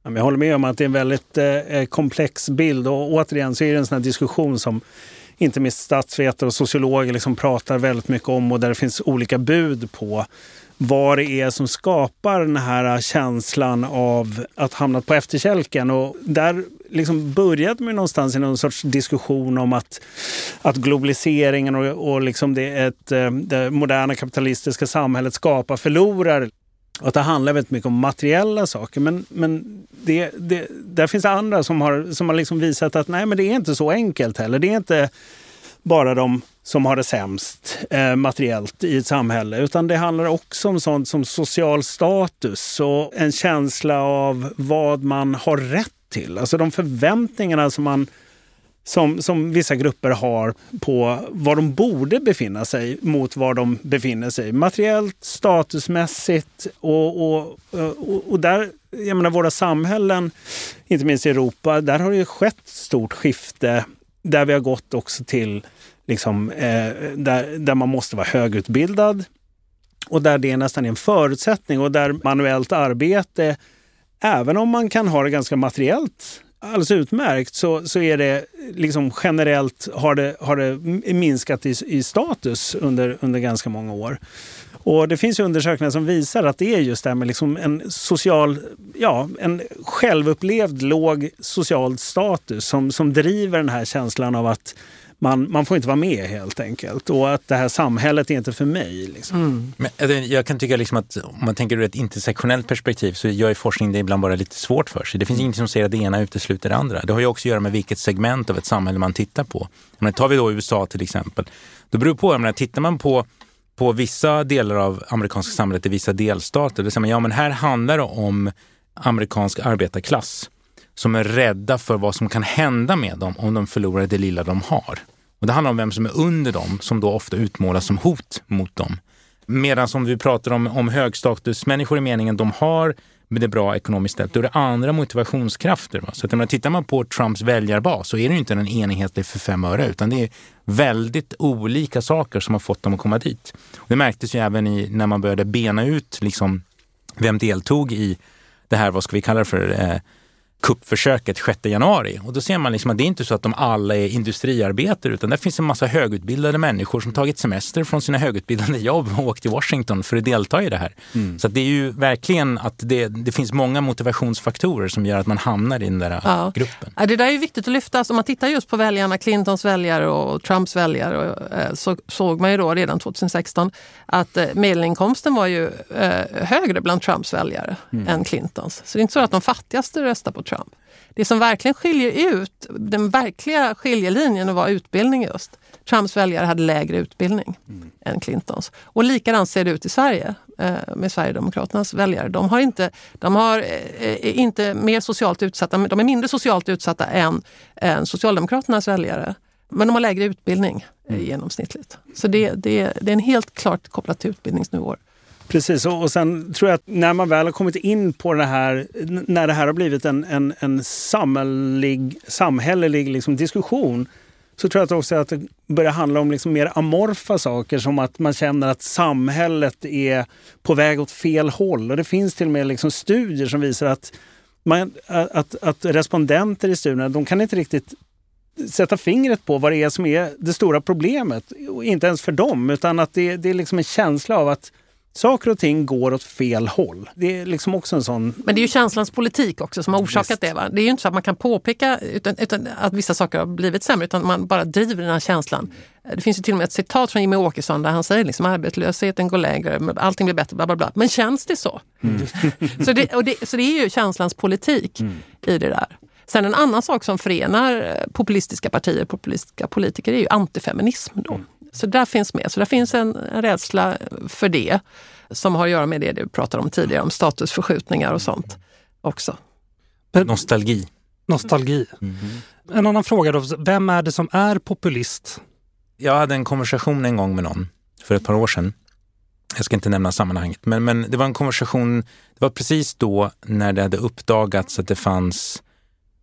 Ja, Jag håller med om att det är en väldigt eh, komplex bild och återigen så är det en sån här diskussion som inte minst statsvetare och sociologer liksom pratar väldigt mycket om och där det finns olika bud på vad det är som skapar den här känslan av att hamna på efterkälken. Och där liksom började med någonstans i någon sorts diskussion om att, att globaliseringen och, och liksom det, ett, eh, det moderna kapitalistiska samhället skapar förlorare. Och att det handlar väldigt mycket om materiella saker. Men, men det, det, där finns andra som har, som har liksom visat att nej, men det är inte så enkelt heller. Det är inte bara de som har det sämst eh, materiellt i ett samhälle. Utan det handlar också om sånt som social status och en känsla av vad man har rätt till. Alltså de förväntningarna som man som, som vissa grupper har på var de borde befinna sig mot var de befinner sig. Materiellt, statusmässigt och, och, och, och där, jag menar våra samhällen, inte minst i Europa, där har det ju skett ett stort skifte där vi har gått också till liksom, eh, där, där man måste vara högutbildad och där det nästan är en förutsättning och där manuellt arbete, även om man kan ha det ganska materiellt alldeles utmärkt så, så är det liksom generellt har det, har det minskat i, i status under, under ganska många år. Och det finns ju undersökningar som visar att det är just det här med liksom en social, ja, en självupplevd låg social status som, som driver den här känslan av att man, man får inte vara med helt enkelt. Och att det här samhället är inte för mig. Liksom. Mm. Men alltså, jag kan tycka liksom att om man tänker ur ett intersektionellt perspektiv så gör ju forskning det ibland bara lite svårt för sig. Det finns inget som säger att det ena utesluter det andra. Det har ju också att göra med vilket segment av ett samhälle man tittar på. Men tar vi då USA till exempel. Då beror det på, jag menar, tittar man på på vissa delar av amerikanska samhället i vissa delstater, då säger man ja men här handlar det om amerikansk arbetarklass som är rädda för vad som kan hända med dem om de förlorar det lilla de har. Och det handlar om vem som är under dem, som då ofta utmålas som hot mot dem. Medan som vi pratar om, om högstatusmänniskor i meningen, de har med det bra ekonomiskt ställt, då är det andra motivationskrafter. Va? Så att menar, tittar man på Trumps väljarbas så är det inte en enhetlig för fem öre, utan det är väldigt olika saker som har fått dem att komma dit. Och det märktes ju även i, när man började bena ut liksom, vem deltog i det här, vad ska vi kalla det för, eh, kuppförsöket 6 januari. Och då ser man liksom att det är inte så att de alla är industriarbetare utan det finns en massa högutbildade människor som tagit semester från sina högutbildade jobb och åkt till Washington för att delta i det här. Mm. Så det är ju verkligen att det, det, finns många motivationsfaktorer som gör att man hamnar i den där ja. gruppen. Ja, det där är viktigt att lyfta. Alltså, om man tittar just på väljarna, Clintons väljare och Trumps väljare eh, så såg man ju då redan 2016 att eh, medelinkomsten var ju högre bland Trumps väljare mm. än Clintons. Så det är inte så att de fattigaste röstar på Trump. Det som verkligen skiljer ut, den verkliga skiljelinjen var utbildning just. Trumps väljare hade lägre utbildning mm. än Clintons. Och likadant ser det ut i Sverige eh, med Sverigedemokraternas väljare. De har inte, de har, eh, inte mer socialt utsatta, de är mindre socialt utsatta än, än Socialdemokraternas väljare. Men de har lägre utbildning eh, mm. genomsnittligt. Så det, det, det är en helt klart kopplat till utbildningsnivåer. Precis, och, och sen tror jag att när man väl har kommit in på det här, när det här har blivit en, en, en samhällelig, samhällelig liksom diskussion, så tror jag också att det börjar handla om liksom mer amorfa saker som att man känner att samhället är på väg åt fel håll. Och det finns till och med liksom studier som visar att, man, att, att respondenter i studierna, de kan inte riktigt sätta fingret på vad det är som är det stora problemet. Inte ens för dem, utan att det, det är liksom en känsla av att Saker och ting går åt fel håll. Det är liksom också en sån... Men det är ju känslans politik också som har orsakat Just. det. Va? Det är ju inte så att man kan påpeka utan, utan att vissa saker har blivit sämre utan man bara driver den här känslan. Det finns ju till och med ett citat från Jimmy Åkesson där han säger liksom arbetslösheten går lägre, allting blir bättre, bla bla bla. Men känns det så? Mm. så, det, och det, så det är ju känslans politik mm. i det där. Sen en annan sak som förenar populistiska partier, populistiska politiker är ju antifeminism. Då. Mm. Så där finns med. Så där finns en, en rädsla för det som har att göra med det du pratade om tidigare, om statusförskjutningar och sånt också. Nostalgi. Nostalgi. Mm. En annan fråga då, vem är det som är populist? Jag hade en konversation en gång med någon för ett par år sedan. Jag ska inte nämna sammanhanget, men, men det var en konversation, det var precis då när det hade uppdagats att det fanns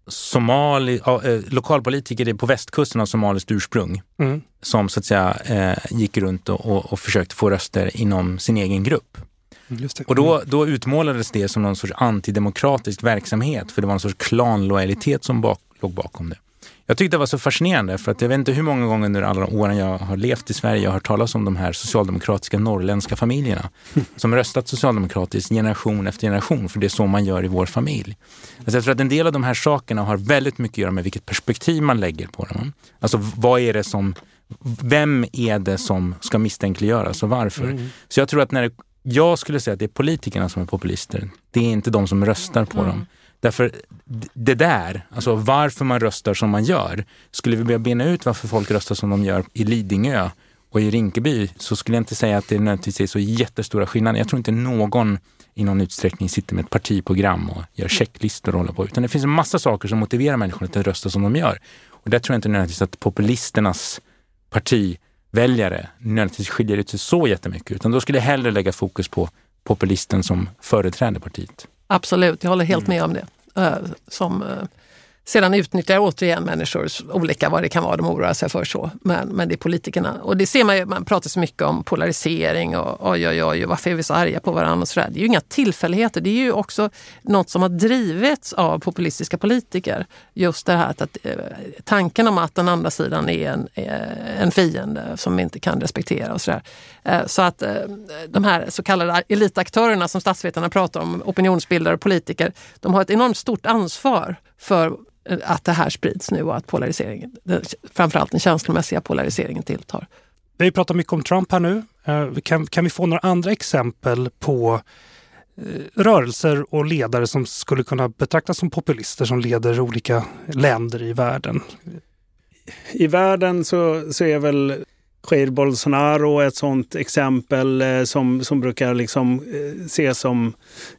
somali, äh, lokalpolitiker på västkusten av somaliskt ursprung mm. som så att säga äh, gick runt och, och, och, försökte få röster inom sin egen grupp. Och då, mm. då utmålades det som någon sorts antidemokratisk verksamhet för det var en sorts klanlojalitet som bak, låg bakom det. Jag tyckte det var så fascinerande för att jag vet inte hur många gånger under alla åren jag har levt i Sverige jag har hört talas om de här socialdemokratiska norrländska familjerna som röstat socialdemokratiskt generation efter generation för det är så man gör i vår familj. Alltså jag tror att en del av de här sakerna har väldigt mycket att göra med vilket perspektiv man lägger på dem. Alltså vad är det som, vem är det som ska misstänkliggöras och varför? Mm. Så jag tror att när det, jag skulle säga att det är politikerna som är populister. Det är inte de som röstar på mm. dem. Därför det där, alltså varför man röstar som man gör, skulle vi börja bena ut varför folk röstar som de gör i Lidingö och i Rinkeby så skulle jag inte säga att det nödvändigtvis är så jättestora skillnader. Jag tror inte någon i någon utsträckning sitter med ett partiprogram och gör checklistor och håller på. Utan det finns en massa saker som motiverar människor att rösta som de gör. Och där tror jag inte nödvändigtvis att populisternas partiväljare nödvändigtvis skiljer ut sig så jättemycket. Utan då skulle jag hellre lägga fokus på populisten som företräder partiet. Absolut, jag håller helt mm. med om det. Som, sedan utnyttjar återigen människor olika vad det kan vara de oroar sig för. så. Men, men det är politikerna. Och det ser man ju, man pratar så mycket om polarisering och oj oj oj, varför är vi så arga på varandra och sådär. Det är ju inga tillfälligheter. Det är ju också något som har drivits av populistiska politiker. Just det här att, att eh, tanken om att den andra sidan är en, eh, en fiende som vi inte kan respektera och sådär. Eh, så att de här så kallade elitaktörerna som statsvetarna pratar om, opinionsbildare och politiker, de har ett enormt stort ansvar för att det här sprids nu och att polariseringen, framförallt den känslomässiga polariseringen tilltar. Vi har pratat mycket om Trump här nu. Eh, kan, kan vi få några andra exempel på eh, rörelser och ledare som skulle kunna betraktas som populister som leder olika länder i världen? I världen så, så är väl Jair Bolsonaro är ett sådant exempel eh, som, som brukar liksom eh, ses som,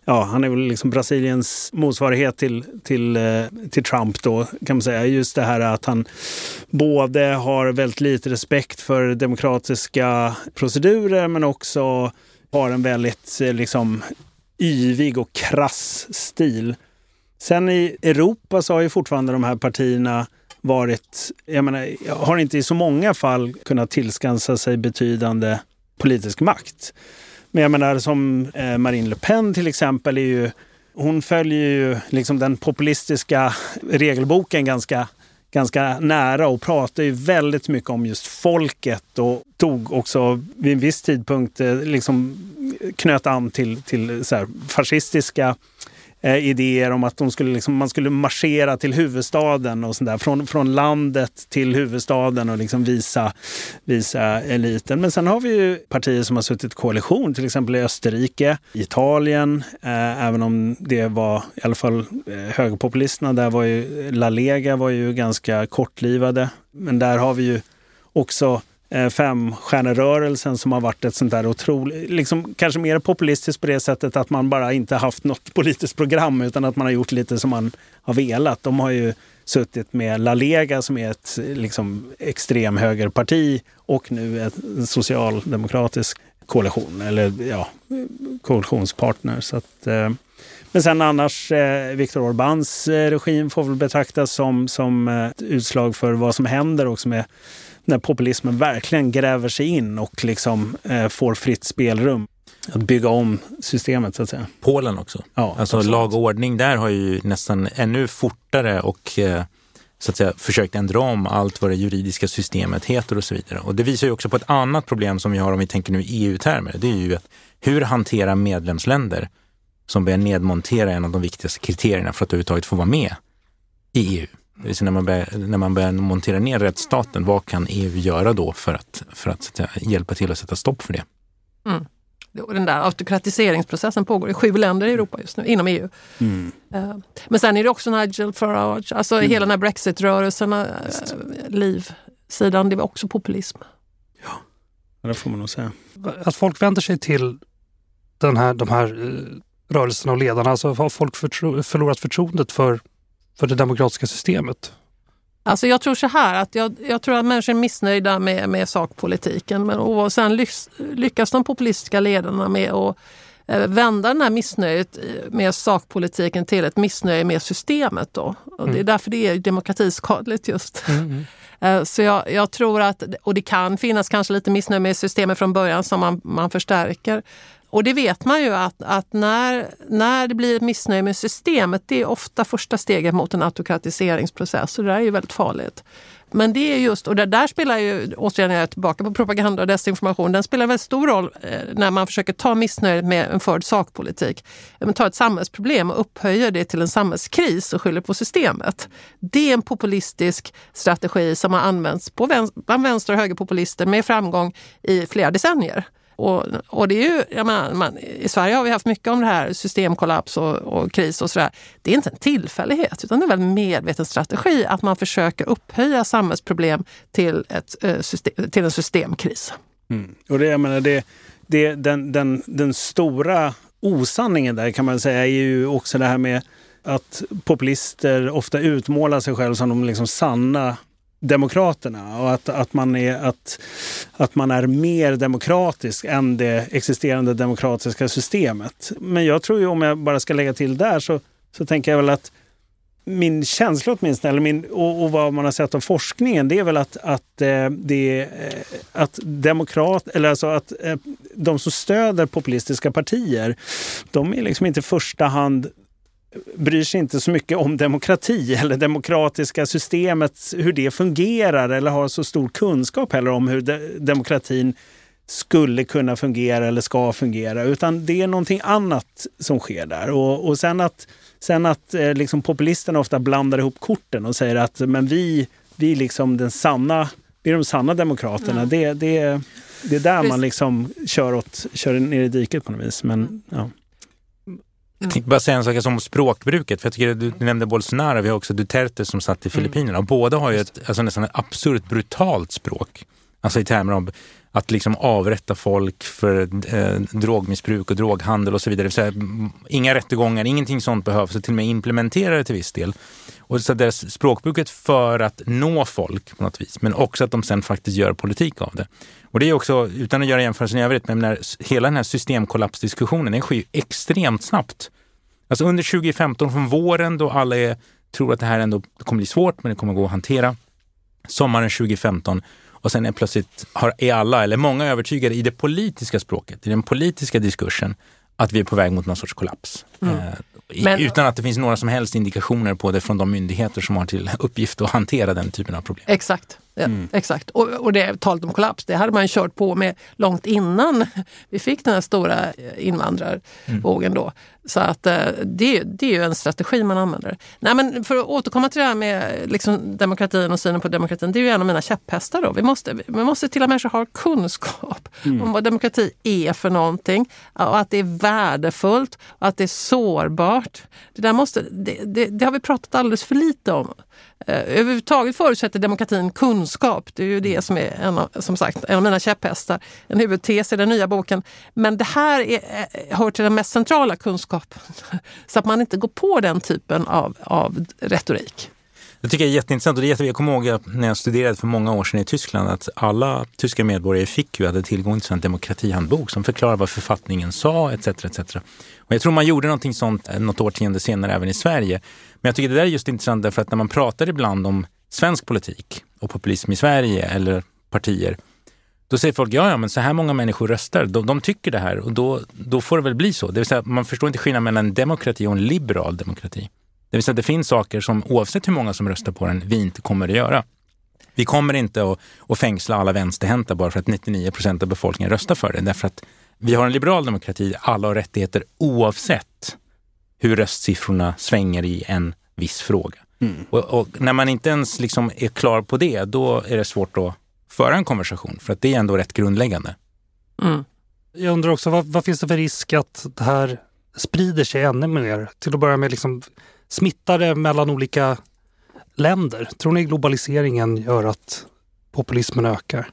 ja han är väl liksom Brasiliens motsvarighet till, till, eh, till Trump då kan man säga. Just det här att han både har väldigt lite respekt för demokratiska procedurer men också har en väldigt liksom yvig och krass stil. Sen i Europa så har ju fortfarande de här partierna varit, jag menar, har inte i så många fall kunnat tillskansa sig betydande politisk makt. Men jag menar som eh, Marine Le Pen till exempel är ju, hon följer ju liksom den populistiska regelboken ganska ganska nära och pratar ju väldigt mycket om just folket och tog också vid en viss tidpunkt eh, liksom knöt an till, till så fascistiska eh, idéer om att de skulle liksom, man skulle marschera till huvudstaden och sådär. Från, från landet till huvudstaden och liksom visa, visa eliten. Men sen har vi ju partier som har suttit i koalition, till exempel i Österrike, Italien, eh, även om det var i alla fall eh, högerpopulisterna. Där var ju La Lega var ju ganska kortlivade. Men där har vi ju också Eh, femstjärnerörelsen som har varit ett sånt där otroligt, liksom kanske mer populistiskt på det sättet att man bara inte haft något politiskt program utan att man har gjort lite som man har velat. De har ju suttit med La Lega som är ett liksom, extremhögerparti och nu en socialdemokratisk koalition eller ja, koalitionspartner. Så att, eh, men sen annars, eh, Viktor Orbáns eh, regim får väl betraktas som, som ett utslag för vad som händer också med när populismen verkligen gräver sig in och liksom eh, får fritt spelrum att bygga om systemet så att säga. Polen också. Ja, alltså absolut. lag och ordning där har ju nästan ännu fortare och eh, så att säga försökt ändra om allt vad det juridiska systemet heter och så vidare. Och det visar ju också på ett annat problem som vi har om vi tänker nu EU-termer. Det är ju att hur hantera medlemsländer som börjar nedmontera en av de viktigaste kriterierna för att överhuvudtaget få vara med i EU. Det vill säga när man, börjar, när man börjar montera ner rättsstaten, vad kan EU göra då för att, för att, hjälpa till att sätta stopp för det? Mm. Den där autokratiseringsprocessen pågår i sju länder i Europa just nu, inom EU. Mm. Eh, men sen är det också Nigel Farage, alltså mm. hela den här Brexit-rörelsen, äh, livsidan, det är också populism. Ja, det får man nog säga. Att folk vänder sig till den här, de här eh, rörelserna och ledarna, alltså har folk förtro förlorat förtroendet för för det demokratiska systemet? Alltså jag tror så här att jag, jag tror att människor är missnöjda med, med sakpolitiken. Men, och sen lyckas, lyckas de populistiska ledarna med att eh, vända den här missnöjet med sakpolitiken till ett missnöje med systemet. Då. Och. Det är mm. därför det är demokratiskadligt just. Mm. mm. Eh, så jag, jag, tror att, och det kan finnas kanske lite missnöje med systemet från början som man, man förstärker. Och det vet man ju att, att när, när det blir ett missnöje med systemet, det är ofta första steget mot en autokratiseringsprocess. Och det där är ju väldigt farligt. Men det är just, och det där spelar ju, återigen är jag tillbaka på propaganda och desinformation, den spelar väldigt stor roll eh, när man försöker ta missnöjet med en förd sakpolitik. Man tar ett samhällsproblem och upphöjer det till en samhällskris och skyller på systemet. Det är en populistisk strategi som har använts på bland vänster och högerpopulister med framgång i flera decennier. Och, och det är ju, jag menar, man, I Sverige har vi haft mycket om det här systemkollaps och, och kris och sådär. Det är inte en tillfällighet utan det är en medveten strategi att man försöker upphöja samhällsproblem till, ett, eh, system, till en systemkris. Mm. Och det, jag menar, det, det, den, den, den stora osanningen där kan man säga är ju också det här med att populister ofta utmålar sig själva som de liksom sanna demokraterna och att, att, man är, att, att man är mer demokratisk än det existerande demokratiska systemet. Men jag tror ju, om jag bara ska lägga till där, så, så tänker jag väl att min känsla åtminstone, eller min, och, och vad man har sett av forskningen, det är väl att, att, eh, det, eh, att demokrat, eller alltså att eh, de som stöder populistiska partier, de är liksom inte i första hand bryr sig inte så mycket om demokrati eller demokratiska systemet, hur det fungerar eller har så stor kunskap heller om hur de demokratin skulle kunna fungera eller ska fungera. Utan det är någonting annat som sker där. Och, och sen att, sen att eh, liksom populisterna ofta blandar ihop korten och säger att men vi, vi, liksom den sanna, vi är de sanna demokraterna. Mm. Det, det, det är där Precis. man liksom kör, åt, kör ner i diket på något vis. Men, ja. Jag tänkte bara säga en sak om språkbruket. För jag tycker du nämnde Bolsonaro, vi har också Duterte som satt i mm. Filippinerna. Mm. Båda har ju ett alltså nästan ett absurt brutalt språk. Alltså i termer av att liksom avrätta folk för eh, drogmissbruk och droghandel och så vidare. Så här, inga rättegångar, ingenting sånt behövs, så till och med implementera det till viss del. Och så deras språkbruket för att nå folk på något vis, men också att de sen faktiskt gör politik av det. Och det är också, utan att göra jämförelsen i övrigt, men när, hela den här systemkollapsdiskussionen, den sker ju extremt snabbt. Alltså under 2015, från våren då alla är, tror att det här ändå kommer bli svårt, men det kommer gå att hantera. Sommaren 2015 och sen är plötsligt har, är alla, eller många övertygade i det politiska språket, i den politiska diskursen, att vi är på väg mot någon sorts kollaps. Mm. Eh, Men, utan att det finns några som helst indikationer på det från de myndigheter som har till uppgift att hantera den typen av problem. Exakt. Ja, mm. Exakt. Och, och det talet om kollaps, det hade man kört på med långt innan vi fick den här stora invandrarvågen då. Så att eh, det, det är ju en strategi man använder. Nej, men för att återkomma till det här med liksom, demokratin och synen på demokratin. Det är ju en av mina käpphästar. Då. Vi, måste, vi måste till att människor har kunskap mm. om vad demokrati är för någonting. Och att det är värdefullt och att det är sårbart. Det, där måste, det, det, det har vi pratat alldeles för lite om. Eh, överhuvudtaget förutsätter demokratin kunskap. Det är ju det som är en av, som sagt, en av mina käpphästar. En huvudtes i den nya boken. Men det här är, eh, hör till den mest centrala kunskapen. Så att man inte går på den typen av, av retorik. Det tycker jag är jätteintressant och det är. Jag kommer ihåg när jag studerade för många år sedan i Tyskland att alla tyska medborgare fick ju hade tillgång till en demokratihandbok som förklarar vad författningen sa etc. etc. Och jag tror man gjorde någonting sånt eh, något årtionde senare även i Sverige. Men jag tycker det där är just intressant därför att när man pratar ibland om svensk politik och populism i Sverige eller partier, då säger folk ja, ja, men så här många människor röstar. De, de tycker det här och då, då får det väl bli så. Det vill säga, man förstår inte skillnaden mellan en demokrati och en liberal demokrati. Det vill säga, det finns saker som oavsett hur många som röstar på den, vi inte kommer att göra. Vi kommer inte att, att fängsla alla vänsterhänta bara för att 99 procent av befolkningen röstar för det. Därför att vi har en liberal demokrati, alla har rättigheter oavsett hur röstsiffrorna svänger i en viss fråga. Mm. Och, och, när man inte ens liksom är klar på det, då är det svårt att föra en konversation, för att det är ändå rätt grundläggande. Mm. Jag undrar också, vad, vad, finns det för risk att det här sprider sig ännu mer? Till att börja med liksom smittar det mellan olika länder? Tror ni globaliseringen gör att populismen ökar?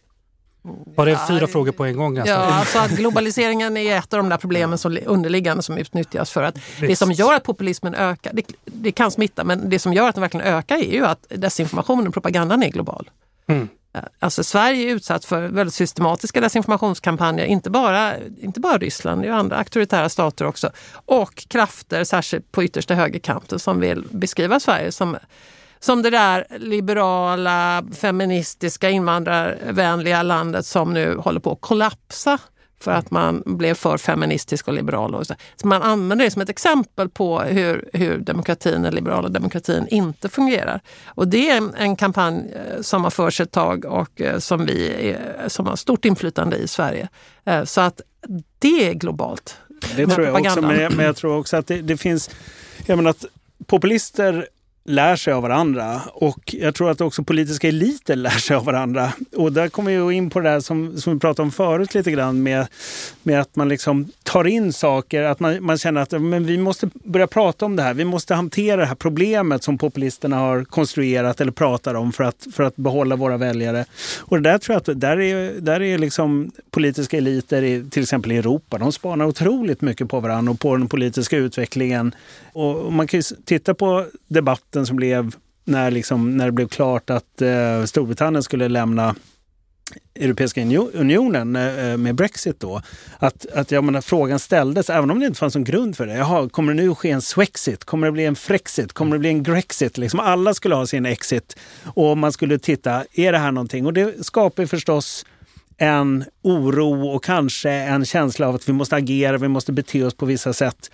Var det fyra ja, frågor på en gång? Alltså? Ja, alltså att globaliseringen är ett av de där problemen som underliggande som utnyttjas för att Visst. det som gör att populismen ökar, det, det, kan smitta, men det som gör att den verkligen ökar är ju att desinformationen och propagandan är global. Mm. Alltså Sverige är utsatt för väldigt systematiska desinformationskampanjer, inte bara, inte bara Ryssland, det är andra auktoritära stater också. Och krafter, särskilt på yttersta högerkanten, som vill beskriva Sverige som som det där liberala, feministiska, invandrarvänliga landet som nu håller på att kollapsa för att man blev för feministisk och liberal. Och så. så man använder det som ett exempel på hur, hur demokratin, den liberala demokratin, inte fungerar. Och det är en, en kampanj eh, som har förts ett tag och eh, som vi som har stort inflytande i Sverige. Eh, så att det är globalt. Det tror jag också, men jag, men jag tror också att det, det finns... Jag menar att populister lär sig av varandra. Och jag tror att också politiska eliter lär sig av varandra. Och där kommer vi in på det där som, som vi pratade om förut lite grann med, med att man liksom tar in saker, att man, man känner att men vi måste börja prata om det här. Vi måste hantera det här problemet som populisterna har konstruerat eller pratar om för att, för att behålla våra väljare. Och det där tror jag att där är, där är liksom politiska eliter, i, till exempel i Europa, de spanar otroligt mycket på varandra och på den politiska utvecklingen. Och man kan ju titta på debatten som blev när, liksom, när det blev klart att eh, Storbritannien skulle lämna Europeiska unionen eh, med Brexit då. Att, att jag menar, frågan ställdes, även om det inte fanns någon grund för det. Jaha, kommer det nu ske en Swexit? Kommer det bli en Frexit? Kommer det bli en Grexit? Liksom alla skulle ha sin exit och man skulle titta, är det här någonting? Och det skapar förstås en oro och kanske en känsla av att vi måste agera, vi måste bete oss på vissa sätt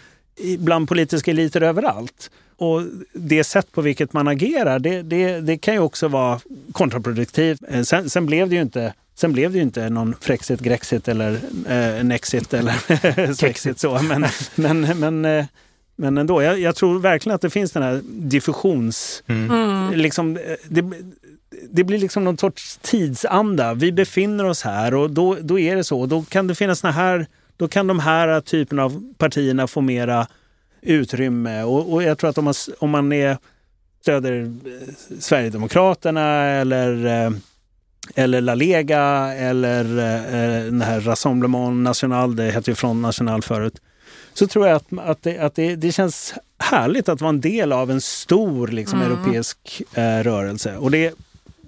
bland politiska eliter överallt. Och det sätt på vilket man agerar, det, det, det kan ju också vara kontraproduktivt. Eh, sen, sen, blev det ju inte Sen blev det ju inte någon Frexit, Grexit eller eh, Nexit eller Swexit så. Men, men, men, eh, men ändå, jag, jag, tror verkligen att det finns den här diffusions... Mm. mm. Liksom, eh, det, det blir liksom någon sorts tidsanda. Vi befinner oss här och då, då är det så. Då kan det finnas såna här då kan de här typen av partierna få mera utrymme. Och, och jag tror att om man, om man är, stöder eh, Sverigedemokraterna eller eh, eller La Lega eller eh, den här Rassemblement National, det hette ju Front National förut. Så tror jag att, att, det, att det, det känns härligt att vara en del av en stor liksom, mm. europeisk eh, rörelse. Och det,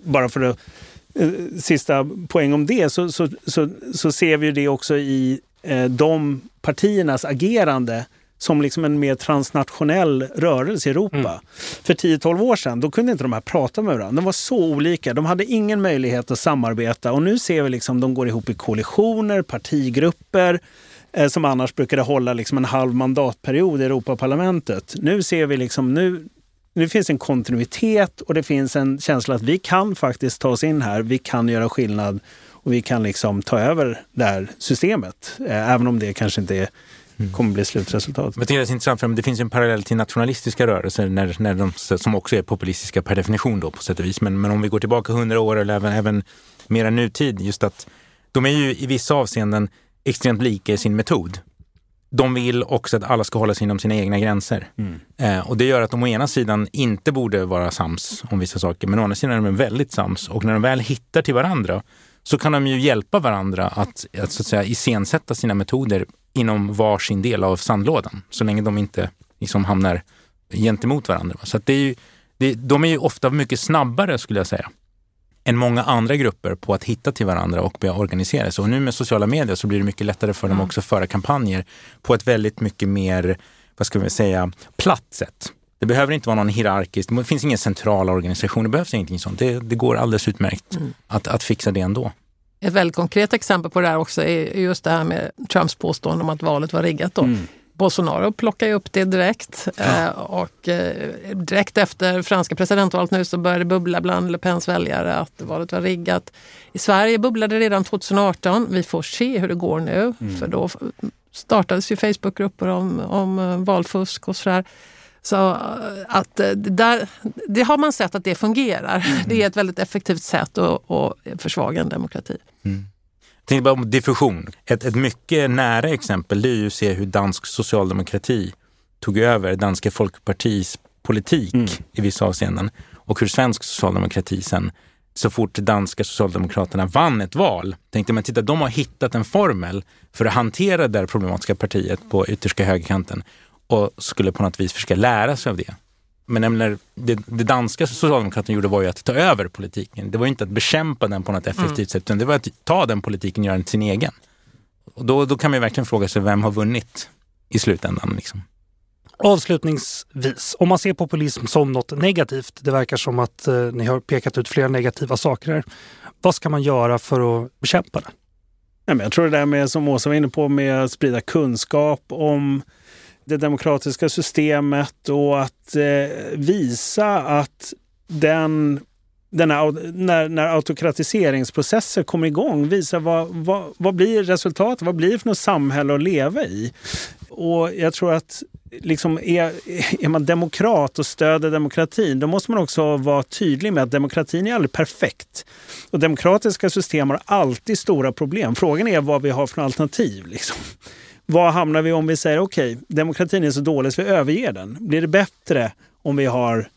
bara för att eh, sista poäng om det, så, så, så, så ser vi det också i eh, de partiernas agerande som liksom en mer transnationell rörelse i Europa. Mm. För 10-12 år sedan då kunde inte de här prata med varandra. De var så olika. De hade ingen möjlighet att samarbeta och nu ser vi liksom de går ihop i koalitioner, partigrupper eh, som annars brukade hålla liksom en halv mandatperiod i Europaparlamentet. Nu ser vi liksom, nu, nu finns en kontinuitet och det finns en känsla att vi kan faktiskt ta oss in här. Vi kan göra skillnad och vi kan liksom ta över det här systemet. Eh, även om det kanske inte är. Kommer bli slutresultatet. Tycker det är intressant för det finns en parallell till nationalistiska rörelser när, när de, som också är populistiska per definition då på sätt och vis. Men, men om vi går tillbaka hundra år eller även, även mera nutid, just att de är ju i vissa avseenden extremt lika i sin metod. De vill också att alla ska hålla sig inom sina egna gränser. Mm. Eh, och det gör att de å ena sidan inte borde vara sams om vissa saker, men å andra sidan är de väldigt sams. Och när de väl hittar till varandra så kan de ju hjälpa varandra att, att, så att säga, iscensätta sina metoder inom varsin del av sandlådan, så länge de inte liksom hamnar gentemot varandra. Så det är ju, det, de är ju ofta mycket snabbare, skulle jag säga, än många andra grupper på att hitta till varandra och börja organisera sig. Och nu med sociala medier så blir det mycket lättare för dem mm. också att föra kampanjer på ett väldigt mycket mer, vad ska vi säga, platt sätt. Det behöver inte vara någon hierarkisk, det finns ingen central organisation, det behövs ingenting sånt. Det, det går alldeles utmärkt mm. att, att fixa det ändå. Ett väldigt konkret exempel på det här också är just det här med Trumps påstående om att valet var riggat. Då. Mm. Bolsonaro plockar ju upp det direkt ja. Eh, och eh, direkt efter franska presidentvalet nu så började det bubbla bland Le Pens väljare att valet var riggat. I Sverige bubblade det redan 2018. Vi får se hur det går nu mm. för då startades ju Facebookgrupper om, om eh, valfusk och sådär. Så att där, det har man sett att det fungerar. Mm. Det är ett väldigt effektivt sätt att, att försvaga en demokrati. Mm. Tänkte bara om diffusion. Ett, ett mycket nära exempel det är ju att se hur dansk socialdemokrati tog över danska folkpartis politik mm. i vissa avseenden och hur svensk socialdemokrati sen så fort danska socialdemokraterna vann ett val tänkte man titta, de har hittat en formel för att hantera det problematiska partiet på yttersta högerkanten och skulle på något vis försöka lära sig av det. Men menar, det, det danska socialdemokraterna gjorde var ju att ta över politiken. Det var inte att bekämpa den på något effektivt mm. sätt, utan det var att ta den politiken och göra den till sin egen. Och då, då kan man verkligen fråga sig vem har vunnit i slutändan. Liksom. Avslutningsvis, om man ser populism som något negativt, det verkar som att eh, ni har pekat ut flera negativa saker här. Vad ska man göra för att bekämpa det? Ja, men jag tror det där med, som Åsa var inne på, med att sprida kunskap om det demokratiska systemet och att eh, visa att den denna, när, när autokratiseringsprocesser kommer igång, visa vad, vad, vad blir resultatet, vad blir det för något samhälle att leva i? Och jag tror att liksom är, är man demokrat och stöder demokratin, då måste man också vara tydlig med att demokratin är aldrig perfekt. Och demokratiska system har alltid stora problem. Frågan är vad vi har för alternativ. Liksom. Var hamnar vi om vi säger okej, okay, demokratin är så dålig så vi överger den? Blir det bättre om vi har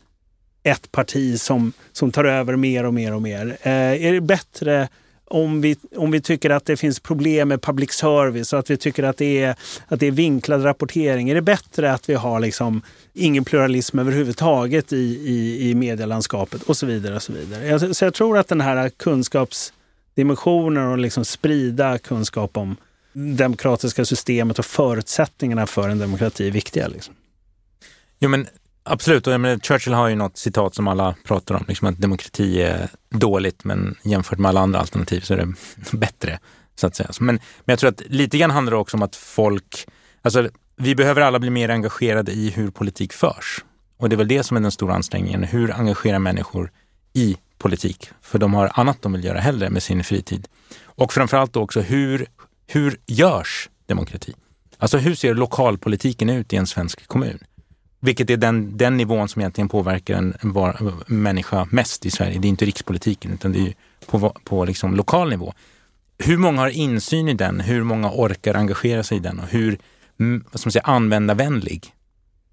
ett parti som, som tar över mer och mer och mer? Eh, är det bättre om vi, om vi tycker att det finns problem med public service och att vi tycker att det är, att det är vinklad rapportering? Är det bättre att vi har liksom ingen pluralism överhuvudtaget i, i, i medielandskapet och så vidare. och Så vidare. Jag, så jag tror att den här kunskapsdimensionen och liksom sprida kunskap om demokratiska systemet och förutsättningarna för en demokrati är viktiga. Liksom. Jo, men absolut. Och menar, Churchill har ju något citat som alla pratar om, liksom att demokrati är dåligt, men jämfört med alla andra alternativ så är det bättre. så att säga. Men, men jag tror att lite grann handlar det också om att folk, alltså vi behöver alla bli mer engagerade i hur politik förs. Och det är väl det som är den stora ansträngningen. Hur engagera människor i politik? För de har annat de vill göra hellre med sin fritid. Och framförallt också hur hur görs demokrati? Alltså hur ser lokalpolitiken ut i en svensk kommun? Vilket är den, den nivån som egentligen påverkar en, en, var, en människa mest i Sverige. Det är inte rikspolitiken utan det är på, på liksom lokal nivå. Hur många har insyn i den? Hur många orkar engagera sig i den? Och hur vad ska man säga, användarvänlig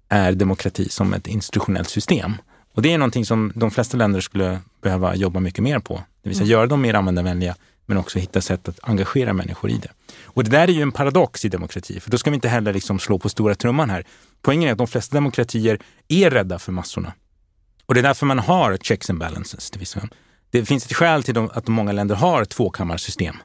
är demokrati som ett institutionellt system? Och det är någonting som de flesta länder skulle behöva jobba mycket mer på Det vill säga göra dem mer användarvänliga men också hitta sätt att engagera människor i det. Och det där är ju en paradox i demokrati, för då ska vi inte heller liksom slå på stora trumman här. Poängen är att de flesta demokratier är rädda för massorna. Och det är därför man har checks and balances. Det, vill säga, det finns ett skäl till att många länder har tvåkammarsystem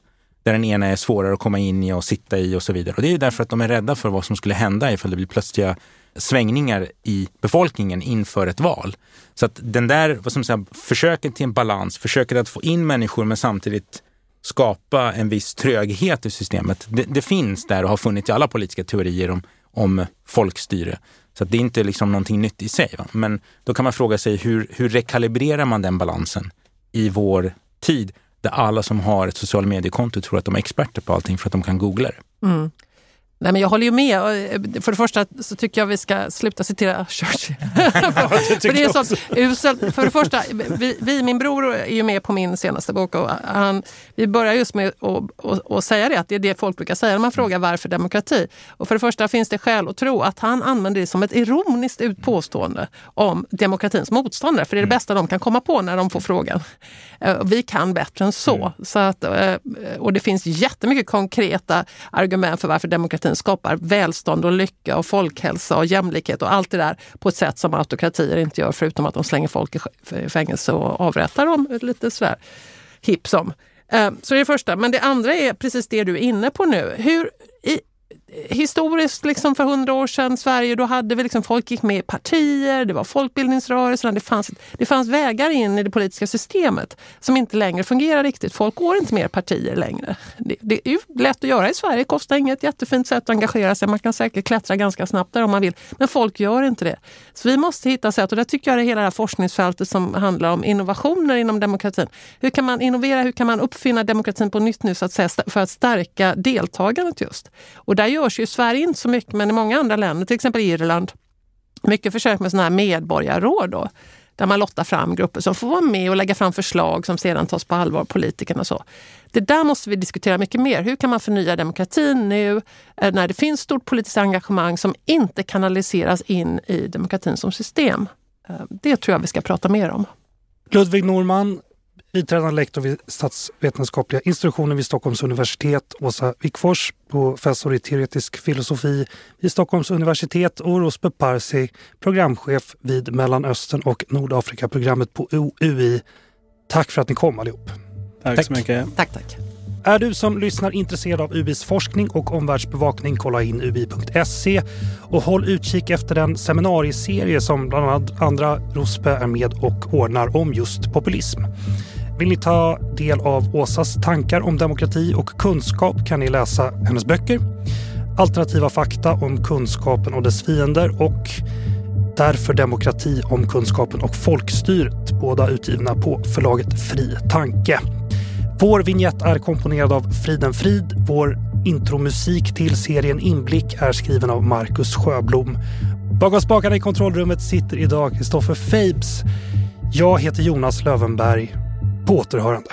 där den ena är svårare att komma in i och sitta i och så vidare. Och det är därför att de är rädda för vad som skulle hända ifall det blir plötsliga svängningar i befolkningen inför ett val. Så att den där, vad som säga, försöket till en balans, försöket att få in människor men samtidigt skapa en viss tröghet i systemet. Det, det finns där och har funnits i alla politiska teorier om, om folkstyre. Så det är inte liksom någonting nytt i sig. Va? Men då kan man fråga sig hur, hur rekalibrerar man den balansen i vår tid där alla som har ett sociala mediekonto tror att de är experter på allting för att de kan googla det. Mm. Nej, men jag håller ju med. Eh, för det första så tycker jag vi ska sluta citera Churchill. för, för det är så uselt. För det första, vi, vi, min bror är ju med på min senaste bok och han, vi börjar just med att säga det, att det är det folk brukar säga när man frågar varför demokrati. Och för det första finns det skäl att tro att han använder det som ett ironiskt påstående om demokratins motståndare. För det är det mm. bästa de kan komma på när de får frågan. Eh, vi kan bättre än så. Mm. så att, eh, och det finns jättemycket konkreta argument för varför demokratin demokratin skapar välstånd och lycka och folkhälsa och jämlikhet och allt det där på ett sätt som autokratier inte gör förutom att de slänger folk i fängelse och avrättar dem eh, lite sådär hipp som. Eh, så det är det första. Men det andra är precis det du är inne på nu. Hur, i, historiskt, liksom för hundra år sedan, Sverige, då hade vi liksom, folk gick med i partier, det var folkbildningsrörelserna, det fanns, det fanns vägar in i det politiska systemet som inte längre fungerar riktigt. Folk går inte med i partier längre. Det, det, är ju lätt att göra i Sverige, kostar inget, jättefint sätt att engagera sig. Man kan säkert klättra ganska snabbt där om man vill, men folk gör inte det. Så vi måste hitta sätt, och där tycker jag är hela det här forskningsfältet som handlar om innovationer inom demokratin. Hur kan man innovera, hur kan man uppfinna demokratin på nytt nu så att säga, för att stärka deltagandet just? Och där görs ju i Sverige inte så mycket, men i många andra länder, till exempel Irland, mycket försök med sådana här medborgarråd då, där man lottar fram grupper som får vara med och lägga fram förslag som sedan tas på allvar av politikerna. Och så. Det där måste vi diskutera mycket mer. Hur kan man förnya demokratin nu eh, när det finns stort politiskt engagemang som inte kanaliseras in i demokratin som system? Eh, det tror jag vi ska prata mer om. Ludvig Norman, biträdande lektor vid statsvetenskapliga institutionen vid Stockholms universitet, Åsa Wikfors, professor i teoretisk filosofi vid Stockholms universitet och Rosbe Parsi, programchef vid Mellanöstern och Nordafrika-programmet på UI. Tack för att ni kom allihop. Tack, tack. så mycket. Tack, tack. Är du som lyssnar intresserad av UBIs forskning och omvärldsbevakning, kolla in ubi.se och håll utkik efter den seminarieserie som bland andra Rosbe är med och ordnar om just populism. Vill ni ta del av Åsas tankar om demokrati och kunskap kan ni läsa hennes böcker Alternativa fakta om kunskapen och dess fiender och Därför demokrati om kunskapen och folkstyret, båda utgivna på förlaget Fri Tanke. Vår vignett är komponerad av Friden Frid. Vår intromusik till serien Inblick är skriven av Marcus Sjöblom. Bakom spakarna i kontrollrummet sitter idag Kristoffer Fabes. Jag heter Jonas Lövenberg. På återhörande.